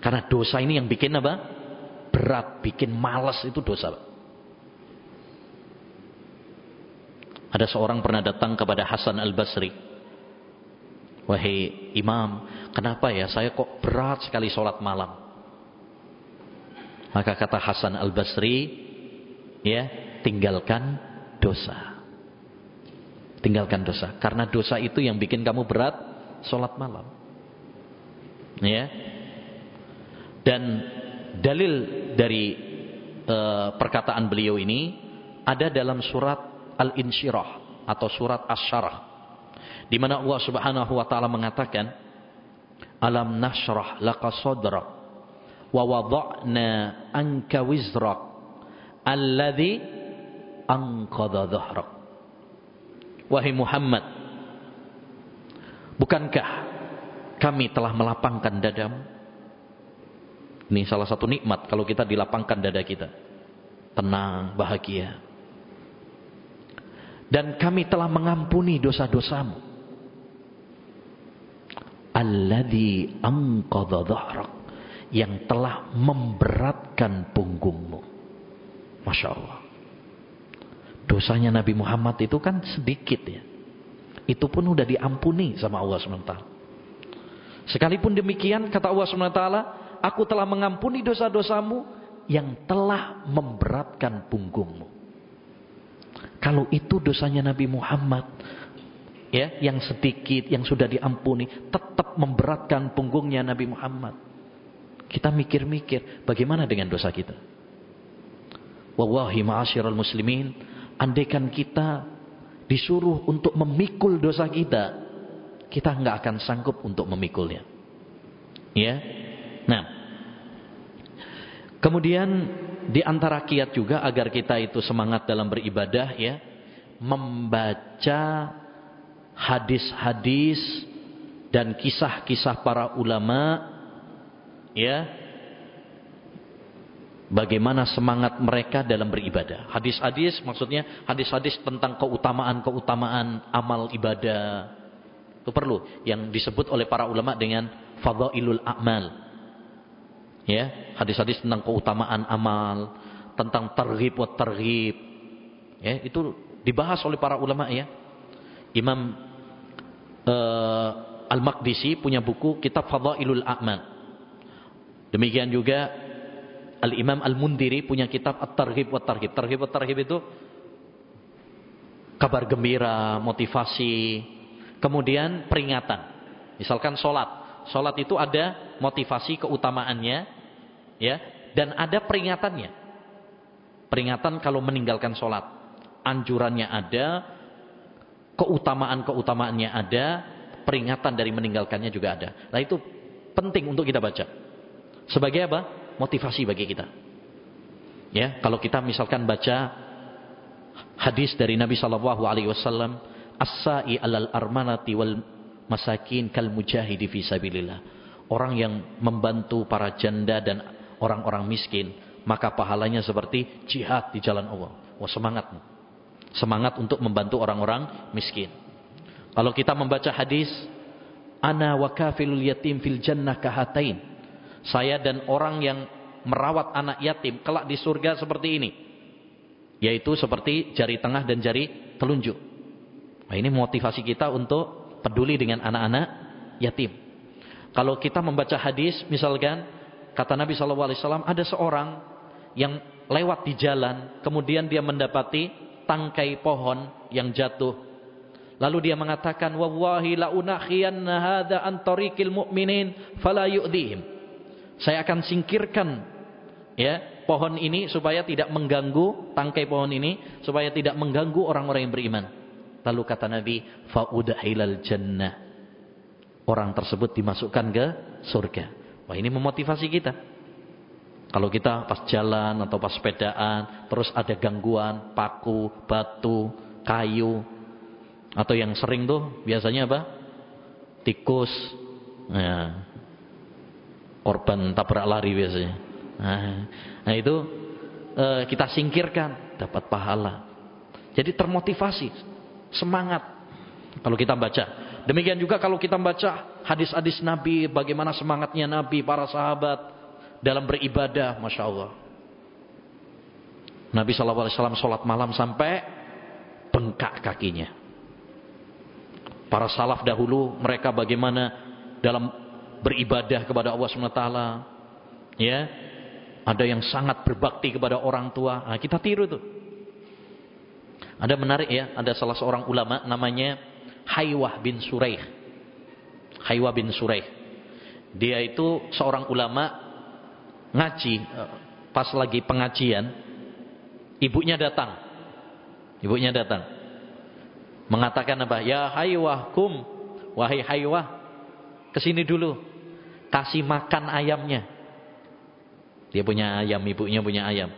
Karena dosa ini yang bikin apa? Berat, bikin malas itu dosa. Ada seorang pernah datang kepada Hasan Al-Basri. Wahai imam, kenapa ya saya kok berat sekali sholat malam? Maka kata Hasan Al-Basri, ya tinggalkan dosa tinggalkan dosa karena dosa itu yang bikin kamu berat sholat malam ya dan dalil dari uh, perkataan beliau ini ada dalam surat al-insyirah atau surat asy-syarah di mana Allah Subhanahu wa taala mengatakan alam nashrah laka sadrak wa wada'na anka wizrak alladhi anqadha dhahrak. Wahai Muhammad, bukankah kami telah melapangkan dadamu? Ini salah satu nikmat kalau kita dilapangkan dada kita. Tenang, bahagia. Dan kami telah mengampuni dosa-dosamu. Alladhi anqadha dhahrak. Yang telah memberatkan punggungmu. Masya Allah. Dosanya Nabi Muhammad itu kan sedikit ya. Itu pun sudah diampuni sama Allah SWT. Sekalipun demikian kata Allah SWT, aku telah mengampuni dosa-dosamu yang telah memberatkan punggungmu. Kalau itu dosanya Nabi Muhammad, ya, yang sedikit, yang sudah diampuni, tetap memberatkan punggungnya Nabi Muhammad. Kita mikir-mikir, bagaimana dengan dosa kita? Wallahi ma'asyiral muslimin, andaikan kita disuruh untuk memikul dosa kita, kita nggak akan sanggup untuk memikulnya. Ya. Nah, kemudian di antara kiat juga agar kita itu semangat dalam beribadah ya, membaca hadis-hadis dan kisah-kisah para ulama ya bagaimana semangat mereka dalam beribadah. Hadis-hadis maksudnya hadis-hadis tentang keutamaan-keutamaan amal ibadah. Itu perlu yang disebut oleh para ulama dengan fadhailul a'mal. Ya, hadis-hadis tentang keutamaan amal, tentang targhib wa targhib. Ya, itu dibahas oleh para ulama ya. Imam uh, Al-Maqdisi punya buku kitab Fadhailul A'mal. Demikian juga Al-Imam Al-Mundiri punya kitab At-Targhib wa Targhib. Targhib wa Targhib itu kabar gembira, motivasi, kemudian peringatan. Misalkan sholat. Sholat itu ada motivasi keutamaannya, ya, dan ada peringatannya. Peringatan kalau meninggalkan sholat. Anjurannya ada, keutamaan-keutamaannya ada, peringatan dari meninggalkannya juga ada. Nah itu penting untuk kita baca. Sebagai apa? motivasi bagi kita. Ya, kalau kita misalkan baca hadis dari Nabi sallallahu alaihi wasallam, as-sa'i 'alal armanati wal masakin kal mujahidi fi sabilillah. Orang yang membantu para janda dan orang-orang miskin, maka pahalanya seperti jihad di jalan Allah. Wah, semangat. Semangat untuk membantu orang-orang miskin. Kalau kita membaca hadis ana wa yatim fil jannah kahatain saya dan orang yang merawat anak yatim kelak di surga seperti ini. Yaitu seperti jari tengah dan jari telunjuk. Nah, ini motivasi kita untuk peduli dengan anak-anak yatim. Kalau kita membaca hadis misalkan kata Nabi SAW ada seorang yang lewat di jalan kemudian dia mendapati tangkai pohon yang jatuh Lalu dia mengatakan, "Wallahi la unakhiyanna hadza an mu'minin fala yu'dhihim." Saya akan singkirkan ya pohon ini supaya tidak mengganggu tangkai pohon ini supaya tidak mengganggu orang-orang yang beriman. Lalu kata Nabi, faudahilal jannah. Orang tersebut dimasukkan ke surga. Wah, ini memotivasi kita. Kalau kita pas jalan atau pas sepedaan, terus ada gangguan, paku, batu, kayu, atau yang sering tuh biasanya apa? Tikus. Nah, korban tabrak lari biasanya. Nah, nah itu e, kita singkirkan dapat pahala. Jadi termotivasi, semangat kalau kita baca. Demikian juga kalau kita baca hadis-hadis Nabi, bagaimana semangatnya Nabi, para sahabat dalam beribadah, masya Allah. Nabi SAW sholat malam sampai bengkak kakinya. Para salaf dahulu mereka bagaimana dalam beribadah kepada Allah SWT. Ya. Ada yang sangat berbakti kepada orang tua. Nah, kita tiru tuh. Ada menarik ya, ada salah seorang ulama namanya Haywah bin Suraih. Haywah bin Suraih. Dia itu seorang ulama ngaji eh, pas lagi pengajian ibunya datang. Ibunya datang. Mengatakan apa? Ya Haywah kum, wahai Haywah, ke sini dulu kasih makan ayamnya. Dia punya ayam, ibunya punya ayam.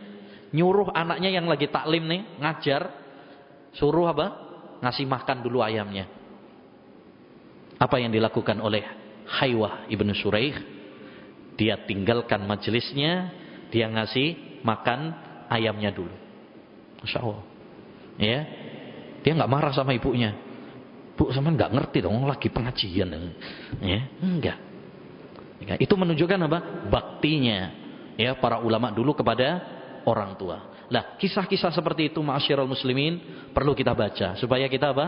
Nyuruh anaknya yang lagi taklim nih, ngajar, suruh apa? Ngasih makan dulu ayamnya. Apa yang dilakukan oleh Haywah ibnu Suraih? Dia tinggalkan majelisnya, dia ngasih makan ayamnya dulu. Masya Allah. Ya, dia nggak marah sama ibunya. Bu sama nggak ngerti dong lagi pengajian. Ya, enggak. Itu menunjukkan apa? Baktinya ya para ulama dulu kepada orang tua. Lah, kisah-kisah seperti itu ma'asyiral muslimin perlu kita baca supaya kita apa?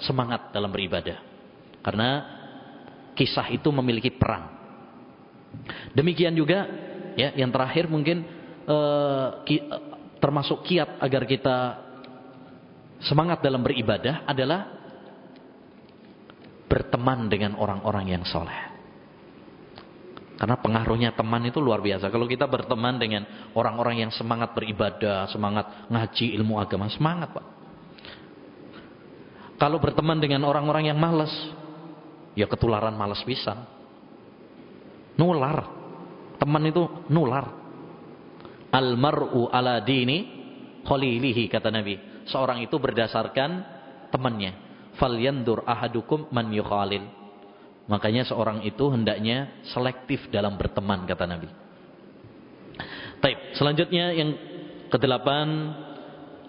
Semangat dalam beribadah. Karena kisah itu memiliki perang. Demikian juga ya yang terakhir mungkin ki, uh, termasuk kiat agar kita semangat dalam beribadah adalah berteman dengan orang-orang yang soleh. Karena pengaruhnya teman itu luar biasa. Kalau kita berteman dengan orang-orang yang semangat beribadah, semangat ngaji ilmu agama, semangat Pak. Kalau berteman dengan orang-orang yang malas, ya ketularan malas bisa. Nular. Teman itu nular. Almaru ala dini khalilihi kata Nabi. Seorang itu berdasarkan temannya. Falyandur ahadukum man yukhalil. Makanya seorang itu hendaknya selektif dalam berteman kata Nabi. Taib. Selanjutnya yang kedelapan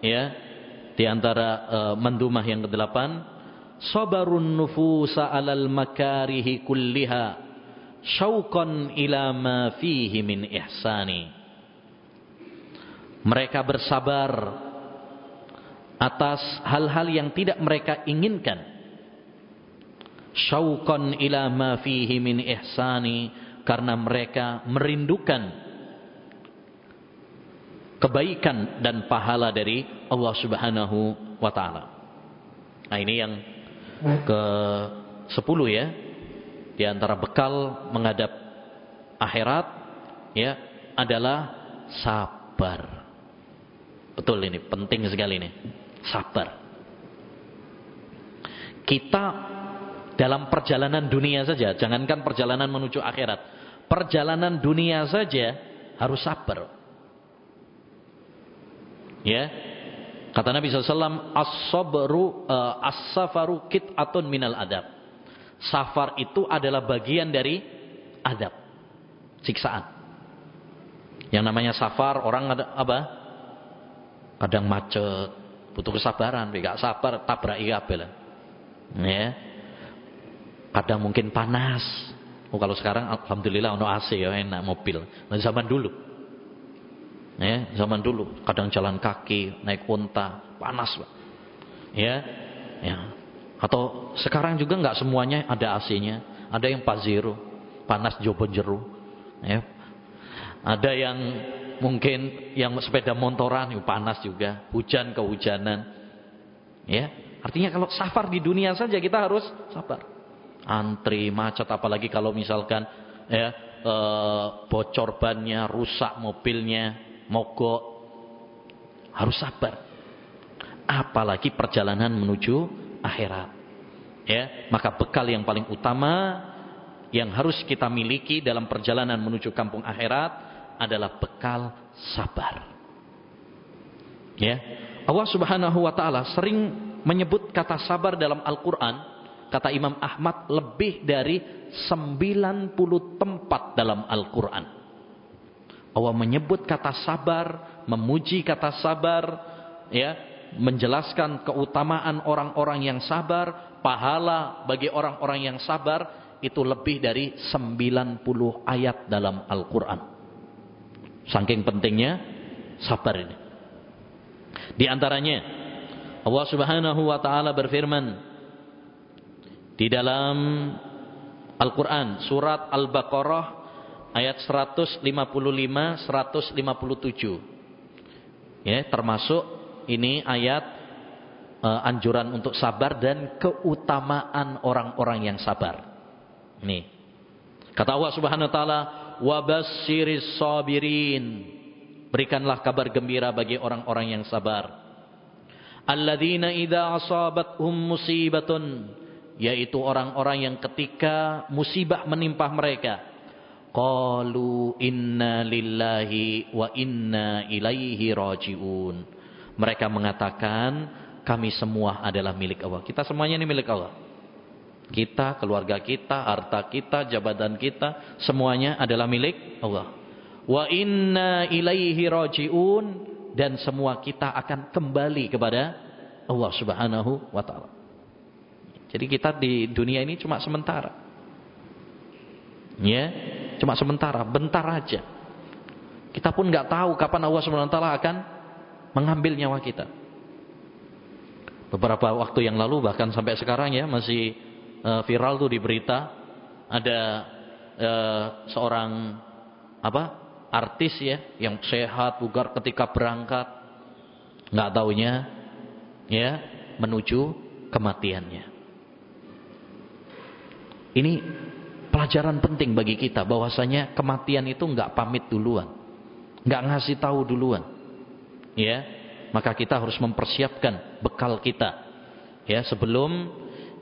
ya di antara uh, mendumah yang kedelapan sabarun nufusa alal makarihi kulliha syauqan ila ma fihi min ihsani. Mereka bersabar atas hal-hal yang tidak mereka inginkan syauqan ila ma fihi min ihsani karena mereka merindukan kebaikan dan pahala dari Allah Subhanahu wa taala. Nah, ini yang ke sepuluh ya. Di antara bekal menghadap akhirat ya adalah sabar. Betul ini, penting sekali ini. Sabar. Kita dalam perjalanan dunia saja, jangankan perjalanan menuju akhirat. Perjalanan dunia saja harus sabar. Ya. Kata Nabi SAW, As-sabru uh, as-safaru kit'atun minal adab. Safar itu adalah bagian dari adab. Siksaan. Yang namanya safar, orang ada apa? Kadang macet, butuh kesabaran, enggak sabar tabrak kabel. Ya. Kadang mungkin panas. Oh kalau sekarang alhamdulillah ono AC ya enak mobil. Nah, zaman dulu. Ya, zaman dulu kadang jalan kaki, naik unta, panas, Pak. Ya. Ya. Atau sekarang juga nggak semuanya ada AC-nya. Ada yang Pazero, panas jobo jeru. Ya. Ada yang mungkin yang sepeda motoran panas juga, hujan kehujanan. Ya. Artinya kalau safar di dunia saja kita harus sabar antri macet apalagi kalau misalkan ya e, bocor bannya, rusak mobilnya, mogok harus sabar. Apalagi perjalanan menuju akhirat. Ya, maka bekal yang paling utama yang harus kita miliki dalam perjalanan menuju kampung akhirat adalah bekal sabar. Ya. Allah Subhanahu wa taala sering menyebut kata sabar dalam Al-Qur'an Kata Imam Ahmad lebih dari 90 tempat dalam Al-Quran. Allah menyebut kata sabar, memuji kata sabar, ya, menjelaskan keutamaan orang-orang yang sabar, pahala bagi orang-orang yang sabar, itu lebih dari 90 ayat dalam Al-Quran. Saking pentingnya sabar ini. Di antaranya Allah Subhanahu wa taala berfirman, di dalam Al-Quran surat Al-Baqarah ayat 155 157 ya termasuk ini ayat uh, anjuran untuk sabar dan keutamaan orang-orang yang sabar. Nih kata Allah Subhanahu wa taala wabassiris sabirin. Berikanlah kabar gembira bagi orang-orang yang sabar. Alladzina idza asabathum musibatun yaitu orang-orang yang ketika musibah menimpa mereka. Qalu inna lillahi wa inna ilaihi rajiun. Mereka mengatakan kami semua adalah milik Allah. Kita semuanya ini milik Allah. Kita keluarga kita harta kita jabatan kita semuanya adalah milik Allah. Wa inna ilaihi rajiun. Dan semua kita akan kembali kepada Allah Subhanahu wa taala jadi kita di dunia ini cuma sementara. Ya, cuma sementara, bentar aja. Kita pun nggak tahu kapan Allah Subhanahu wa taala akan mengambil nyawa kita. Beberapa waktu yang lalu bahkan sampai sekarang ya masih uh, viral tuh di berita ada uh, seorang apa artis ya yang sehat bugar ketika berangkat nggak taunya ya menuju kematiannya. Ini pelajaran penting bagi kita bahwasanya kematian itu nggak pamit duluan, nggak ngasih tahu duluan, ya. Maka kita harus mempersiapkan bekal kita, ya sebelum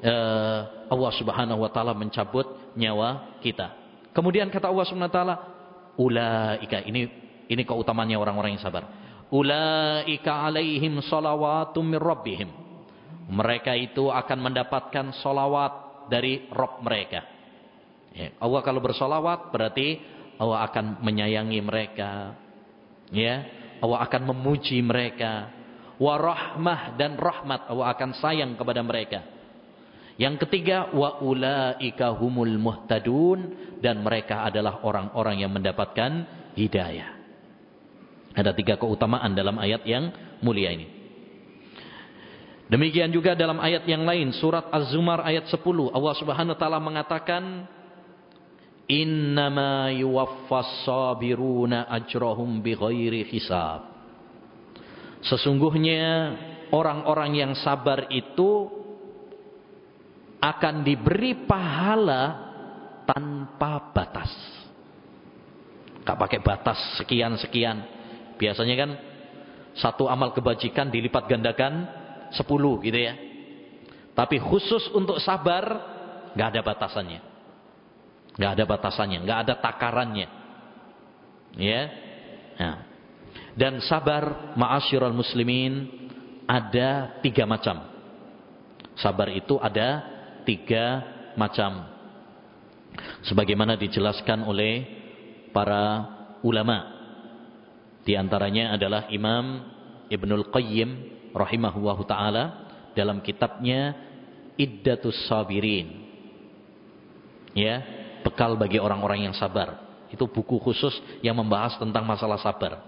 uh, Allah Subhanahu Wa Taala mencabut nyawa kita. Kemudian kata Allah Subhanahu Wa Taala, ulaika ini ini keutamaannya orang-orang yang sabar. Ulaika alaihim salawatum. Mereka itu akan mendapatkan solawat dari Rob mereka. Ya, Allah kalau bersolawat berarti Allah akan menyayangi mereka. Ya, Allah akan memuji mereka. Warahmah dan rahmat Allah akan sayang kepada mereka. Yang ketiga wa ulaika humul muhtadun dan mereka adalah orang-orang yang mendapatkan hidayah. Ada tiga keutamaan dalam ayat yang mulia ini. Demikian juga dalam ayat yang lain surat Az-Zumar ayat 10 Allah Subhanahu wa taala mengatakan innama yuwaffas sabiruna ajrahum bighairi hisab. Sesungguhnya orang-orang yang sabar itu akan diberi pahala tanpa batas. Gak pakai batas sekian-sekian. Biasanya kan satu amal kebajikan dilipat gandakan sepuluh gitu ya. Tapi khusus untuk sabar nggak ada batasannya. nggak ada batasannya, nggak ada takarannya. Ya. Nah. Dan sabar ma'asyiral muslimin ada tiga macam. Sabar itu ada tiga macam. Sebagaimana dijelaskan oleh para ulama. Di antaranya adalah Imam Ibnul Qayyim rahimahullahu taala dalam kitabnya Iddatus Sabirin. Ya, bekal bagi orang-orang yang sabar. Itu buku khusus yang membahas tentang masalah sabar.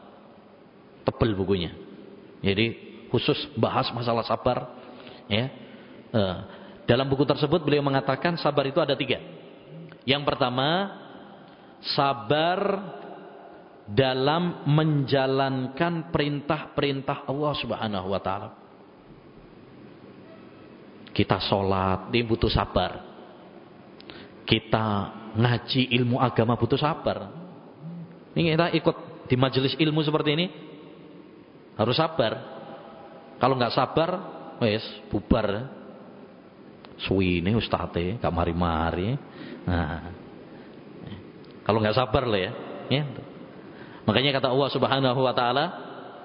Tebel bukunya. Jadi khusus bahas masalah sabar. Ya. Uh, dalam buku tersebut beliau mengatakan sabar itu ada tiga. Yang pertama, sabar dalam menjalankan perintah-perintah Allah Subhanahu wa taala. Kita sholat, ini butuh sabar. Kita ngaji ilmu agama butuh sabar. Ini kita ikut di majelis ilmu seperti ini harus sabar. Kalau nggak sabar, wes bubar. Suwi ini ustadz gak mari-mari. Nah, kalau nggak sabar loh ya, ya. Makanya kata Allah Subhanahu wa taala,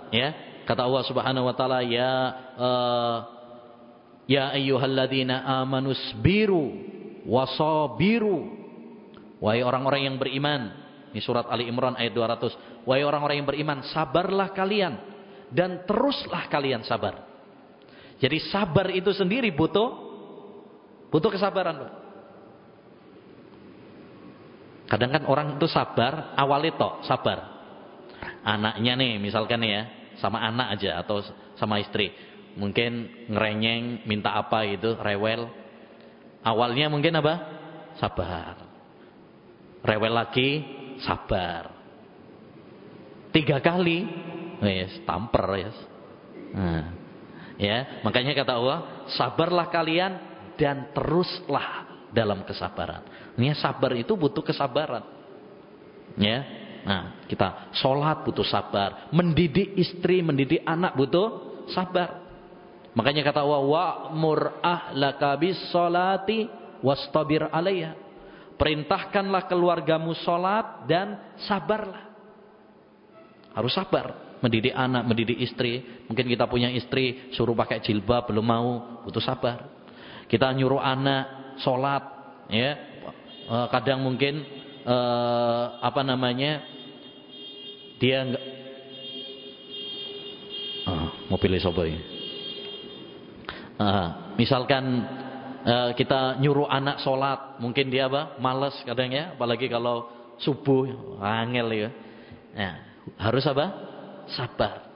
ya, kata Allah Subhanahu wa taala, ya uh, ya ayyuhalladzina amanu sabiru wasabiru. Wahai orang-orang yang beriman, ini surat Ali Imran ayat 200. Wahai orang-orang yang beriman, sabarlah kalian dan teruslah kalian sabar. Jadi sabar itu sendiri butuh butuh kesabaran, Pak. Kadang kan orang itu sabar, awalnya tok sabar anaknya nih misalkan ya sama anak aja atau sama istri. Mungkin ngerenyeng minta apa gitu rewel. Awalnya mungkin apa? Sabar. Rewel lagi sabar. Tiga kali yes tamper yes nah, ya makanya kata Allah sabarlah kalian dan teruslah dalam kesabaran. Ini sabar itu butuh kesabaran. Ya Nah, kita sholat butuh sabar. Mendidik istri, mendidik anak butuh sabar. Makanya kata Allah, wa'mur ahlaka bis sholati wastabir alaiha. Perintahkanlah keluargamu sholat dan sabarlah. Harus sabar. Mendidik anak, mendidik istri. Mungkin kita punya istri, suruh pakai jilbab, belum mau, butuh sabar. Kita nyuruh anak sholat. ya eh, Kadang mungkin eh, apa namanya dia enggak ah, mau pilih sopo ini? Ah, misalkan uh, kita nyuruh anak sholat mungkin dia apa? Males kadang ya apalagi kalau subuh angel ya. Nah, harus apa? Sabar.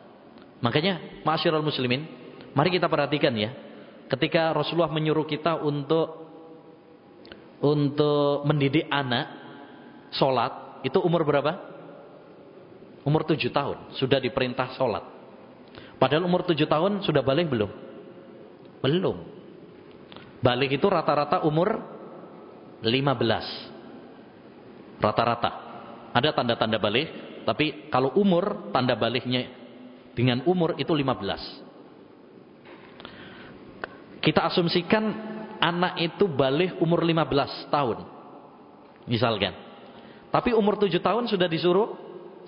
Makanya, ma'asyiral muslimin, mari kita perhatikan ya. Ketika Rasulullah menyuruh kita untuk untuk mendidik anak sholat, itu umur berapa? Umur tujuh tahun, sudah diperintah sholat. Padahal umur tujuh tahun sudah balik belum? Belum. Balik itu rata-rata umur lima belas. Rata-rata. Ada tanda-tanda balik, tapi kalau umur, tanda baliknya dengan umur itu 15. Kita asumsikan anak itu balik umur 15 tahun. Misalkan. Tapi umur 7 tahun sudah disuruh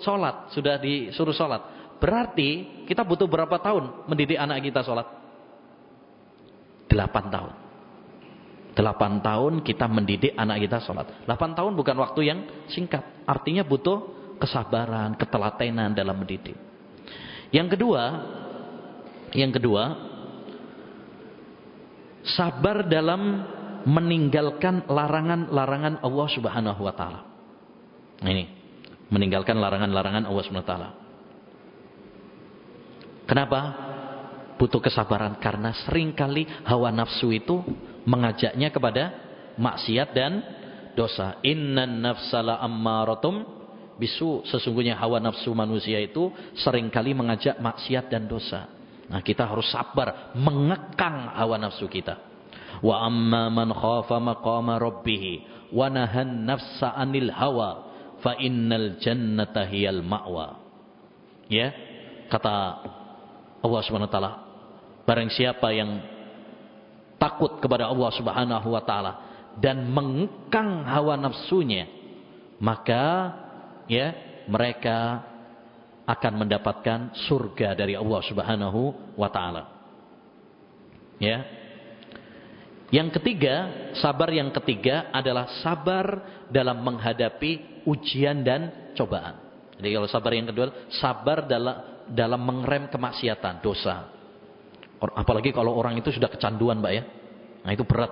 sholat. Sudah disuruh sholat. Berarti kita butuh berapa tahun mendidik anak kita sholat? 8 tahun. 8 tahun kita mendidik anak kita sholat. 8 tahun bukan waktu yang singkat. Artinya butuh kesabaran, ketelatenan dalam mendidik. Yang kedua, yang kedua, sabar dalam meninggalkan larangan-larangan Allah Subhanahu wa taala. Ini, meninggalkan larangan-larangan Allah taala. Kenapa? Butuh kesabaran karena sering kali hawa nafsu itu mengajaknya kepada maksiat dan dosa. Innan nafsala ammaratum bisu sesungguhnya hawa nafsu manusia itu sering kali mengajak maksiat dan dosa. Nah, kita harus sabar mengekang hawa nafsu kita. Wa amma man khafa maqama rabbih wa nahan nafsa 'anil hawa fa innal jannata hiyal ma'wa. Ya, kata Allah Subhanahu wa taala, barang siapa yang takut kepada Allah Subhanahu wa taala dan mengekang hawa nafsunya, maka ya mereka akan mendapatkan surga dari Allah Subhanahu wa taala. Ya. Yang ketiga, sabar yang ketiga adalah sabar dalam menghadapi ujian dan cobaan. Jadi kalau sabar yang kedua, sabar dalam dalam mengerem kemaksiatan, dosa. Apalagi kalau orang itu sudah kecanduan, Mbak ya. Nah, itu berat.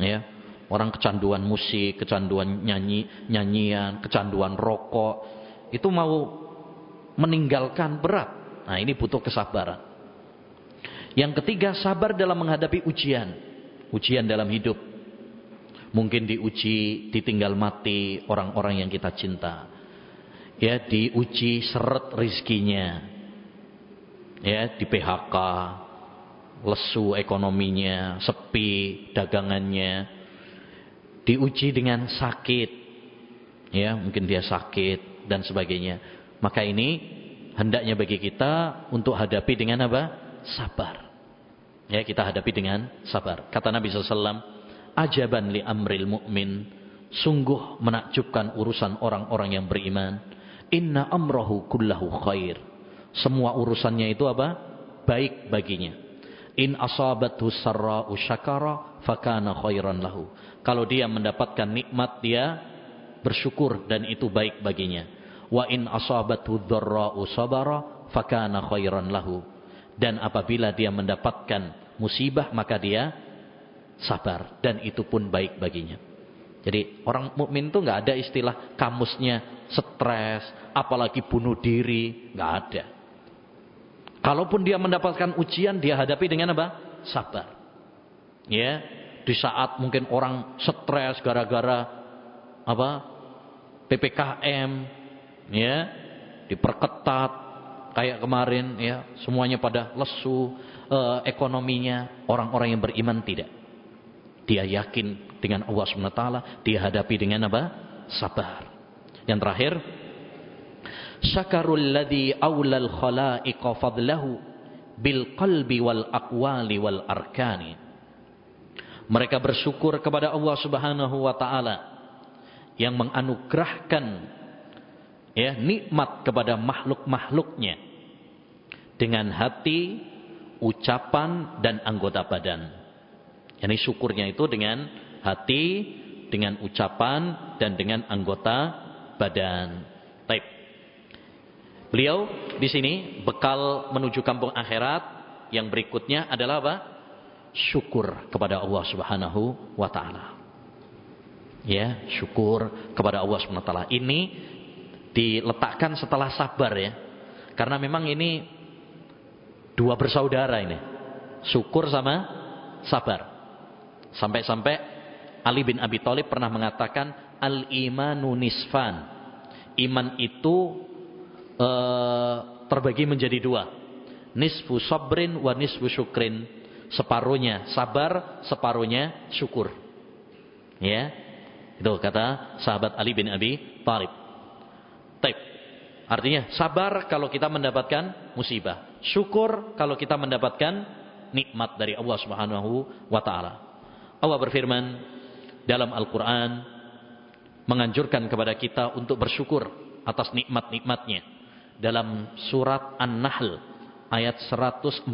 Ya. Orang kecanduan musik, kecanduan nyanyi, nyanyian, kecanduan rokok. Itu mau meninggalkan berat. Nah ini butuh kesabaran. Yang ketiga sabar dalam menghadapi ujian. Ujian dalam hidup. Mungkin diuji ditinggal mati orang-orang yang kita cinta. Ya diuji seret rizkinya. Ya di PHK. Lesu ekonominya, sepi dagangannya diuji dengan sakit, ya mungkin dia sakit dan sebagainya. Maka ini hendaknya bagi kita untuk hadapi dengan apa? Sabar. Ya kita hadapi dengan sabar. Kata Nabi SAW, ajaban li amril mu'min, sungguh menakjubkan urusan orang-orang yang beriman. Inna amrohu kullahu khair. Semua urusannya itu apa? Baik baginya. In asabathu sarra'u syakara fakana khairan lahu. Kalau dia mendapatkan nikmat dia bersyukur dan itu baik baginya. Wa in asabathu dharra'u sabara fakana khairan lahu. Dan apabila dia mendapatkan musibah maka dia sabar dan itu pun baik baginya. Jadi orang mukmin itu nggak ada istilah kamusnya stres, apalagi bunuh diri, nggak ada. Kalaupun dia mendapatkan ujian, dia hadapi dengan apa? Sabar. Ya, di saat mungkin orang stres gara-gara apa ppkm ya diperketat kayak kemarin ya semuanya pada lesu eh, ekonominya orang-orang yang beriman tidak dia yakin dengan Allah SWT dia hadapi dengan apa? Sabar. Yang terakhir syakarul ladzi aulal khalaiqa fadlahu bil qalbi wal aqwali wal arkani. Mereka bersyukur kepada Allah Subhanahu wa taala yang menganugerahkan ya nikmat kepada makhluk-makhluknya dengan hati, ucapan dan anggota badan. Yani syukurnya itu dengan hati, dengan ucapan dan dengan anggota badan. Baik. Beliau di sini bekal menuju kampung akhirat yang berikutnya adalah apa? syukur kepada Allah Subhanahu wa taala. Ya, syukur kepada Allah Subhanahu wa taala. Ini diletakkan setelah sabar ya. Karena memang ini Dua bersaudara ini. Syukur sama sabar. Sampai-sampai Ali bin Abi Thalib pernah mengatakan al-imanu nisfan. Iman itu uh, terbagi menjadi dua. Nisfu sabrin wa nisfu syukrin. Separuhnya sabar, separuhnya syukur. Ya. Itu kata sahabat Ali bin Abi Thalib. Taib. Artinya sabar kalau kita mendapatkan musibah. Syukur kalau kita mendapatkan nikmat dari Allah Subhanahu wa taala. Allah berfirman dalam Al-Quran menganjurkan kepada kita untuk bersyukur atas nikmat-nikmatnya. Dalam surat An-Nahl ayat 114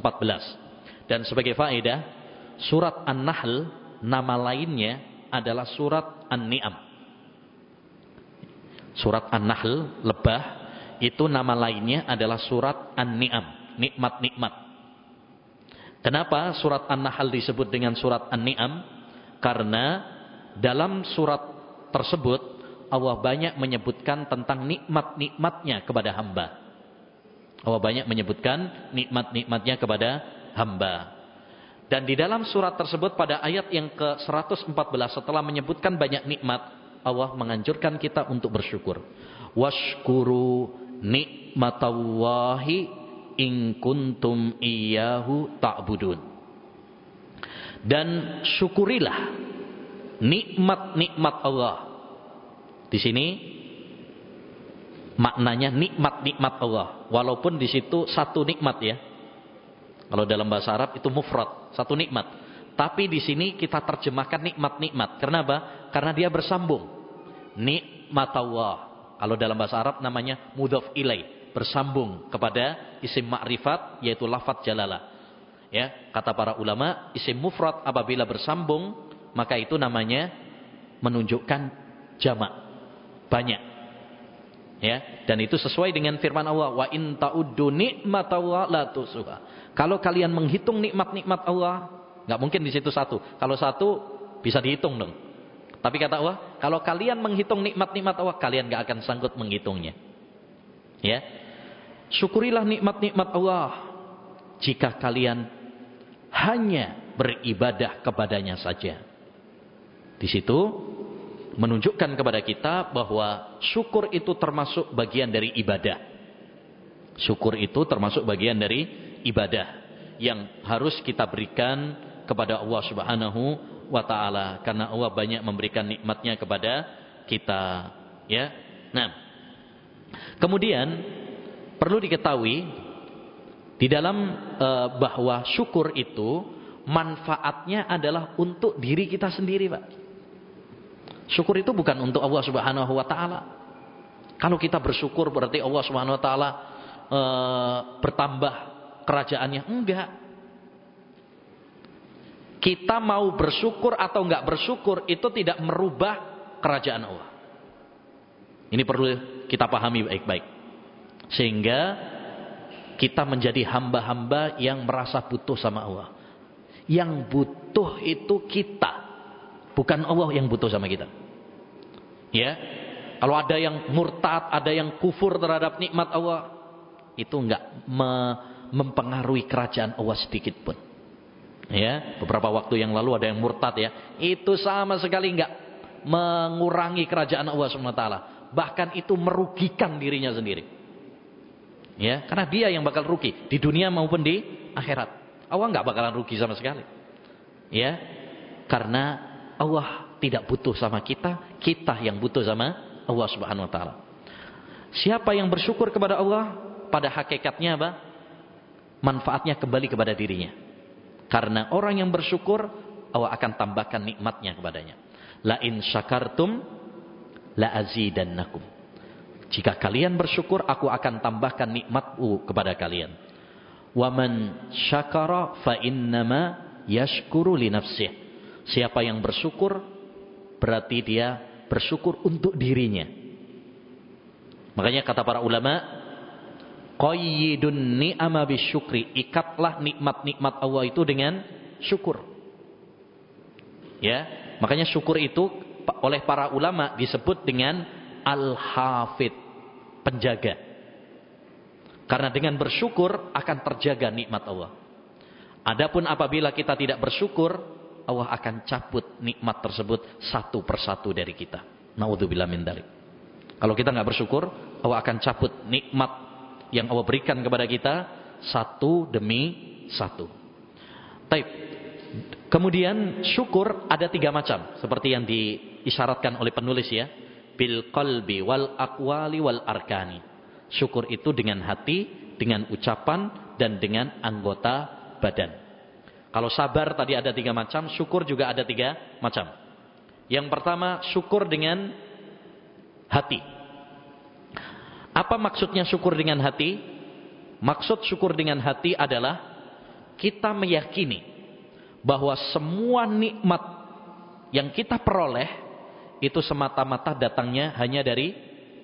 dan sebagai faedah surat An-Nahl nama lainnya adalah surat An-Ni'am. Surat An-Nahl lebah itu nama lainnya adalah surat An-Ni'am nikmat-nikmat Kenapa surat An-Nahl disebut dengan surat An-Ni'am? Karena dalam surat tersebut Allah banyak menyebutkan tentang nikmat-nikmatnya kepada hamba. Allah banyak menyebutkan nikmat-nikmatnya kepada hamba. Dan di dalam surat tersebut pada ayat yang ke-114 setelah menyebutkan banyak nikmat, Allah menganjurkan kita untuk bersyukur. Washkuru nikmatallahi in kuntum iyyahu ta'budun. Dan syukurilah nikmat-nikmat Allah. Di sini maknanya nikmat-nikmat Allah. Walaupun di situ satu nikmat ya. Kalau dalam bahasa Arab itu mufrad, satu nikmat. Tapi di sini kita terjemahkan nikmat-nikmat. Kenapa? Karena dia bersambung. Nikmat Allah. Kalau dalam bahasa Arab namanya mudhaf ilaih bersambung kepada isim ma'rifat yaitu lafaz jalalah. Ya, kata para ulama, isim mufrad apabila bersambung maka itu namanya menunjukkan jamak. Banyak. Ya, dan itu sesuai dengan firman Allah, wa in ta'uddu ni'matallahi la tusuha. Kalau kalian menghitung nikmat-nikmat Allah, nggak mungkin di situ satu. Kalau satu bisa dihitung dong. Tapi kata Allah, kalau kalian menghitung nikmat-nikmat Allah, kalian nggak akan sanggup menghitungnya. Ya, Syukurilah nikmat-nikmat Allah. Jika kalian hanya beribadah kepadanya saja. Di situ menunjukkan kepada kita bahwa syukur itu termasuk bagian dari ibadah. Syukur itu termasuk bagian dari ibadah yang harus kita berikan kepada Allah Subhanahu wa taala karena Allah banyak memberikan nikmatnya kepada kita, ya. Nah, kemudian Perlu diketahui di dalam e, bahwa syukur itu manfaatnya adalah untuk diri kita sendiri, Pak. Syukur itu bukan untuk Allah Subhanahu wa taala. Kalau kita bersyukur berarti Allah Subhanahu wa taala e, bertambah kerajaannya. Enggak. Kita mau bersyukur atau enggak bersyukur itu tidak merubah kerajaan Allah. Ini perlu kita pahami baik-baik. Sehingga kita menjadi hamba-hamba yang merasa butuh sama Allah. Yang butuh itu kita. Bukan Allah yang butuh sama kita. Ya. Kalau ada yang murtad, ada yang kufur terhadap nikmat Allah. Itu enggak me mempengaruhi kerajaan Allah sedikit pun. Ya, beberapa waktu yang lalu ada yang murtad ya. Itu sama sekali enggak mengurangi kerajaan Allah SWT. Bahkan itu merugikan dirinya sendiri. Ya, karena dia yang bakal rugi di dunia maupun di akhirat. Allah nggak bakalan rugi sama sekali. Ya. Karena Allah tidak butuh sama kita, kita yang butuh sama Allah Subhanahu wa taala. Siapa yang bersyukur kepada Allah pada hakikatnya apa? Manfaatnya kembali kepada dirinya. Karena orang yang bersyukur Allah akan tambahkan nikmatnya kepadanya. La in syakartum la azidannakum. Jika kalian bersyukur, aku akan tambahkan nikmatku kepada kalian. Waman syakara fa innama yashkuru li nafsih. Siapa yang bersyukur berarti dia bersyukur untuk dirinya. Makanya kata para ulama, qayyidun ni'ama bisyukri. Ikatlah nikmat-nikmat Allah itu dengan syukur. Ya, makanya syukur itu oleh para ulama disebut dengan al-hafid penjaga. Karena dengan bersyukur akan terjaga nikmat Allah. Adapun apabila kita tidak bersyukur, Allah akan cabut nikmat tersebut satu persatu dari kita. Naudzubillah min dalik. Kalau kita nggak bersyukur, Allah akan cabut nikmat yang Allah berikan kepada kita satu demi satu. Taib. Kemudian syukur ada tiga macam. Seperti yang diisyaratkan oleh penulis ya. Bil qalbi wal akwali wal arkani. Syukur itu dengan hati, dengan ucapan, dan dengan anggota badan. Kalau sabar tadi ada tiga macam, syukur juga ada tiga macam. Yang pertama, syukur dengan hati. Apa maksudnya syukur dengan hati? Maksud syukur dengan hati adalah kita meyakini bahwa semua nikmat yang kita peroleh itu semata-mata datangnya hanya dari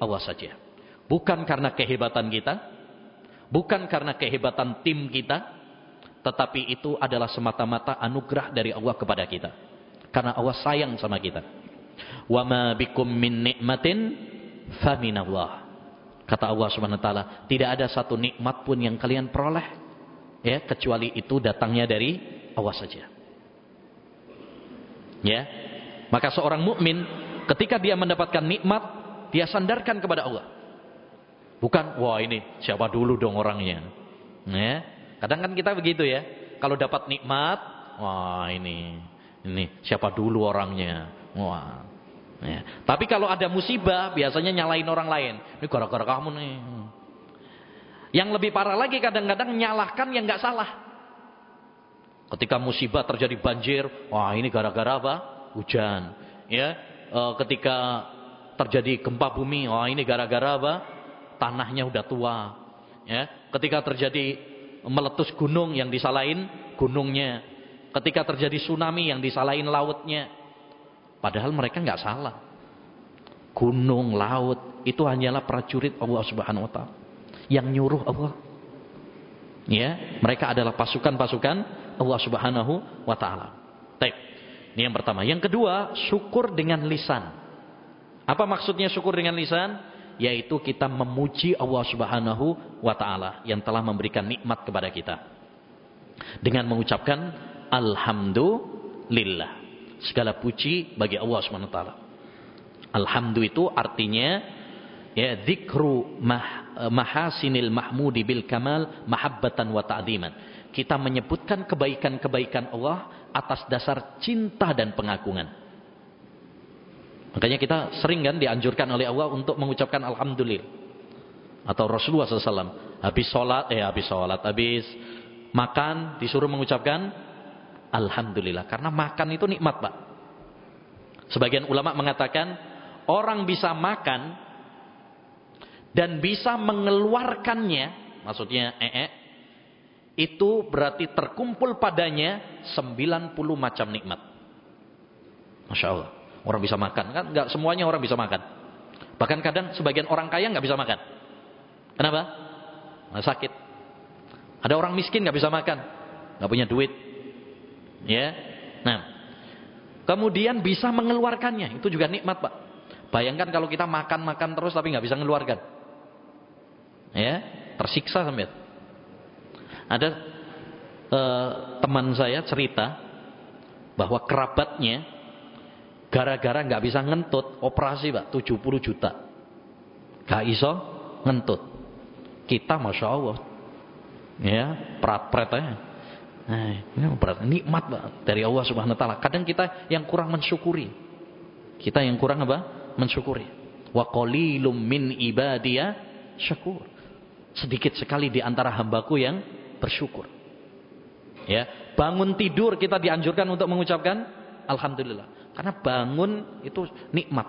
Allah saja. Bukan karena kehebatan kita, bukan karena kehebatan tim kita, tetapi itu adalah semata-mata anugerah dari Allah kepada kita. Karena Allah sayang sama kita. Wa ma bikum min nikmatin faminallah. Kata Allah Subhanahu taala, tidak ada satu nikmat pun yang kalian peroleh ya kecuali itu datangnya dari Allah saja. Ya. Maka seorang mukmin ketika dia mendapatkan nikmat, dia sandarkan kepada Allah. Bukan, wah ini siapa dulu dong orangnya. Ya. Kadang kan kita begitu ya. Kalau dapat nikmat, wah ini ini siapa dulu orangnya. Wah. Ya. Tapi kalau ada musibah, biasanya nyalain orang lain. Ini gara-gara kamu nih. Yang lebih parah lagi kadang-kadang menyalahkan yang nggak salah. Ketika musibah terjadi banjir, wah ini gara-gara apa? Hujan. Ya, e, ketika terjadi gempa bumi, wah ini gara-gara apa? Tanahnya udah tua. Ya, ketika terjadi meletus gunung yang disalahin gunungnya. Ketika terjadi tsunami yang disalahin lautnya. Padahal mereka nggak salah. Gunung, laut itu hanyalah prajurit Allah Subhanahu wa taala yang nyuruh Allah. Ya, mereka adalah pasukan-pasukan Allah Subhanahu wa taala. Baik. Ini yang pertama. Yang kedua, syukur dengan lisan. Apa maksudnya syukur dengan lisan? Yaitu kita memuji Allah Subhanahu wa taala yang telah memberikan nikmat kepada kita. Dengan mengucapkan alhamdulillah. Segala puji bagi Allah Subhanahu wa taala. Alhamdulillah itu artinya ya zikru mah, mahasinil mahmudi bil kamal mahabbatan wa ta'diman. Kita menyebutkan kebaikan-kebaikan Allah atas dasar cinta dan pengagungan. Makanya kita sering kan dianjurkan oleh Allah untuk mengucapkan alhamdulillah. Atau Rasulullah SAW. Habis sholat, eh habis sholat, habis makan disuruh mengucapkan alhamdulillah. Karena makan itu nikmat pak. Sebagian ulama mengatakan orang bisa makan dan bisa mengeluarkannya, maksudnya ee, -e, itu berarti terkumpul padanya 90 macam nikmat. Masya Allah. Orang bisa makan. Kan nggak semuanya orang bisa makan. Bahkan kadang sebagian orang kaya nggak bisa makan. Kenapa? Nah, sakit. Ada orang miskin nggak bisa makan. nggak punya duit. Ya. Nah. Kemudian bisa mengeluarkannya. Itu juga nikmat Pak. Bayangkan kalau kita makan-makan terus tapi nggak bisa mengeluarkan ya tersiksa sampai ada uh, teman saya cerita bahwa kerabatnya gara-gara nggak bisa ngentut operasi pak 70 juta. Gak iso ngentut. Kita masya Allah ya prat-prat nah, ini berat nikmat pak dari Allah subhanahu wa taala. Kadang kita yang kurang mensyukuri. Kita yang kurang apa? Mensyukuri. Wa qalilum min ibadiya syakur. Sedikit sekali di antara hambaku yang bersyukur. Ya, bangun tidur kita dianjurkan untuk mengucapkan alhamdulillah. Karena bangun itu nikmat.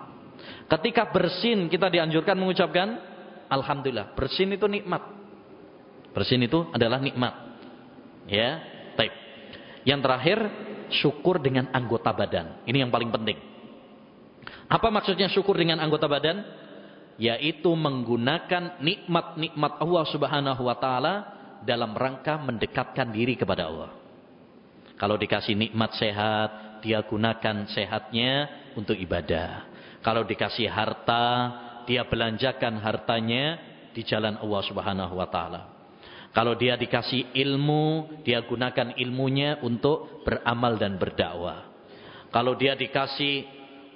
Ketika bersin kita dianjurkan mengucapkan alhamdulillah. Bersin itu nikmat. Bersin itu adalah nikmat. Ya, baik. Yang terakhir syukur dengan anggota badan. Ini yang paling penting. Apa maksudnya syukur dengan anggota badan? yaitu menggunakan nikmat-nikmat Allah Subhanahu wa taala dalam rangka mendekatkan diri kepada Allah. Kalau dikasih nikmat sehat, dia gunakan sehatnya untuk ibadah. Kalau dikasih harta, dia belanjakan hartanya di jalan Allah Subhanahu wa taala. Kalau dia dikasih ilmu, dia gunakan ilmunya untuk beramal dan berdakwah. Kalau dia dikasih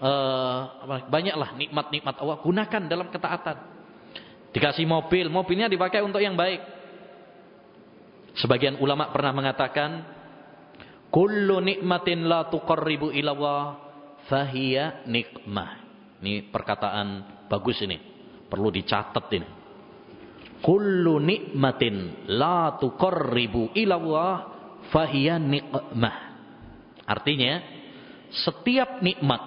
uh, banyaklah nikmat-nikmat Allah, gunakan dalam ketaatan. Dikasih mobil, mobilnya dipakai untuk yang baik. Sebagian ulama pernah mengatakan, "Kullu nikmatin la tuqarribu ila Allah fahiya nikmah." Ini perkataan bagus ini. Perlu dicatat ini. Kullu nikmatin la tuqarribu ila Allah fahiya nikmah. Artinya, setiap nikmat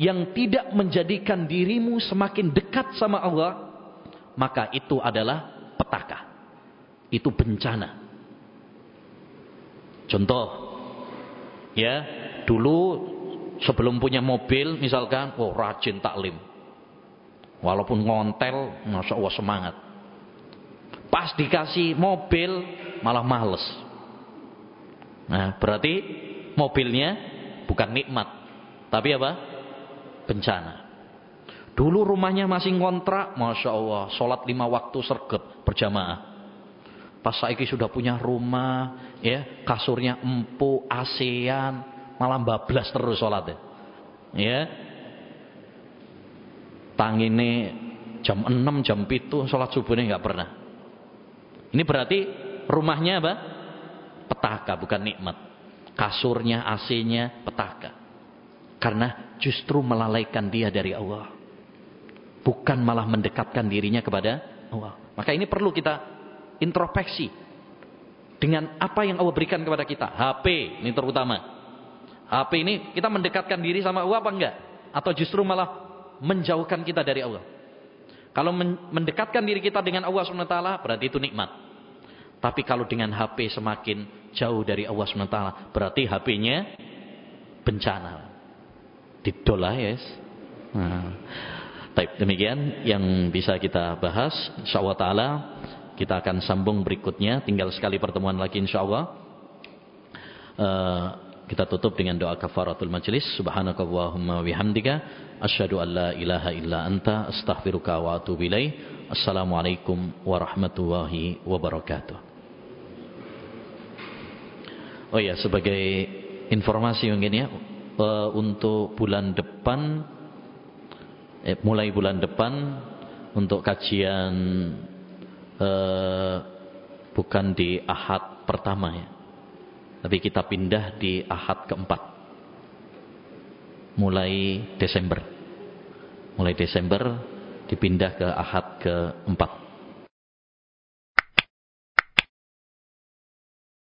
yang tidak menjadikan dirimu semakin dekat sama Allah, maka itu adalah. Itu bencana. Contoh, ya, dulu sebelum punya mobil misalkan, oh rajin taklim. Walaupun ngontel, masya Allah semangat. Pas dikasih mobil, malah males. Nah, berarti mobilnya bukan nikmat. Tapi apa? Bencana. Dulu rumahnya masih ngontrak, Masya Allah. Sholat lima waktu sergap berjamaah. Pas saiki sudah punya rumah, ya kasurnya empuk, ASEAN, malah bablas terus sholatnya. Ya. Tangine jam 6, jam itu sholat subuhnya nggak pernah. Ini berarti rumahnya apa? Petaka, bukan nikmat. Kasurnya, AC-nya, petaka. Karena justru melalaikan dia dari Allah. Bukan malah mendekatkan dirinya kepada Allah. Maka ini perlu kita introspeksi. Dengan apa yang Allah berikan kepada kita. HP, ini terutama. HP ini kita mendekatkan diri sama Allah apa enggak? Atau justru malah menjauhkan kita dari Allah. Kalau mendekatkan diri kita dengan Allah SWT berarti itu nikmat. Tapi kalau dengan HP semakin jauh dari Allah SWT berarti HP-nya bencana. Didolah yes. Nah. Demikian yang bisa kita bahas. InsyaAllah ta'ala kita akan sambung berikutnya. Tinggal sekali pertemuan lagi insyaAllah. Uh, kita tutup dengan doa kafaratul majlis. Subhanakallahumma wihamdika. Asyhadu an la ilaha illa anta astaghfiruka wa atubu ilaih. Assalamualaikum warahmatullahi wabarakatuh. Oh ya, sebagai informasi mungkin ya, uh, untuk bulan depan eh, mulai bulan depan untuk kajian eh, bukan di ahad pertama ya. Tapi kita pindah di ahad keempat. Mulai Desember. Mulai Desember dipindah ke ahad keempat.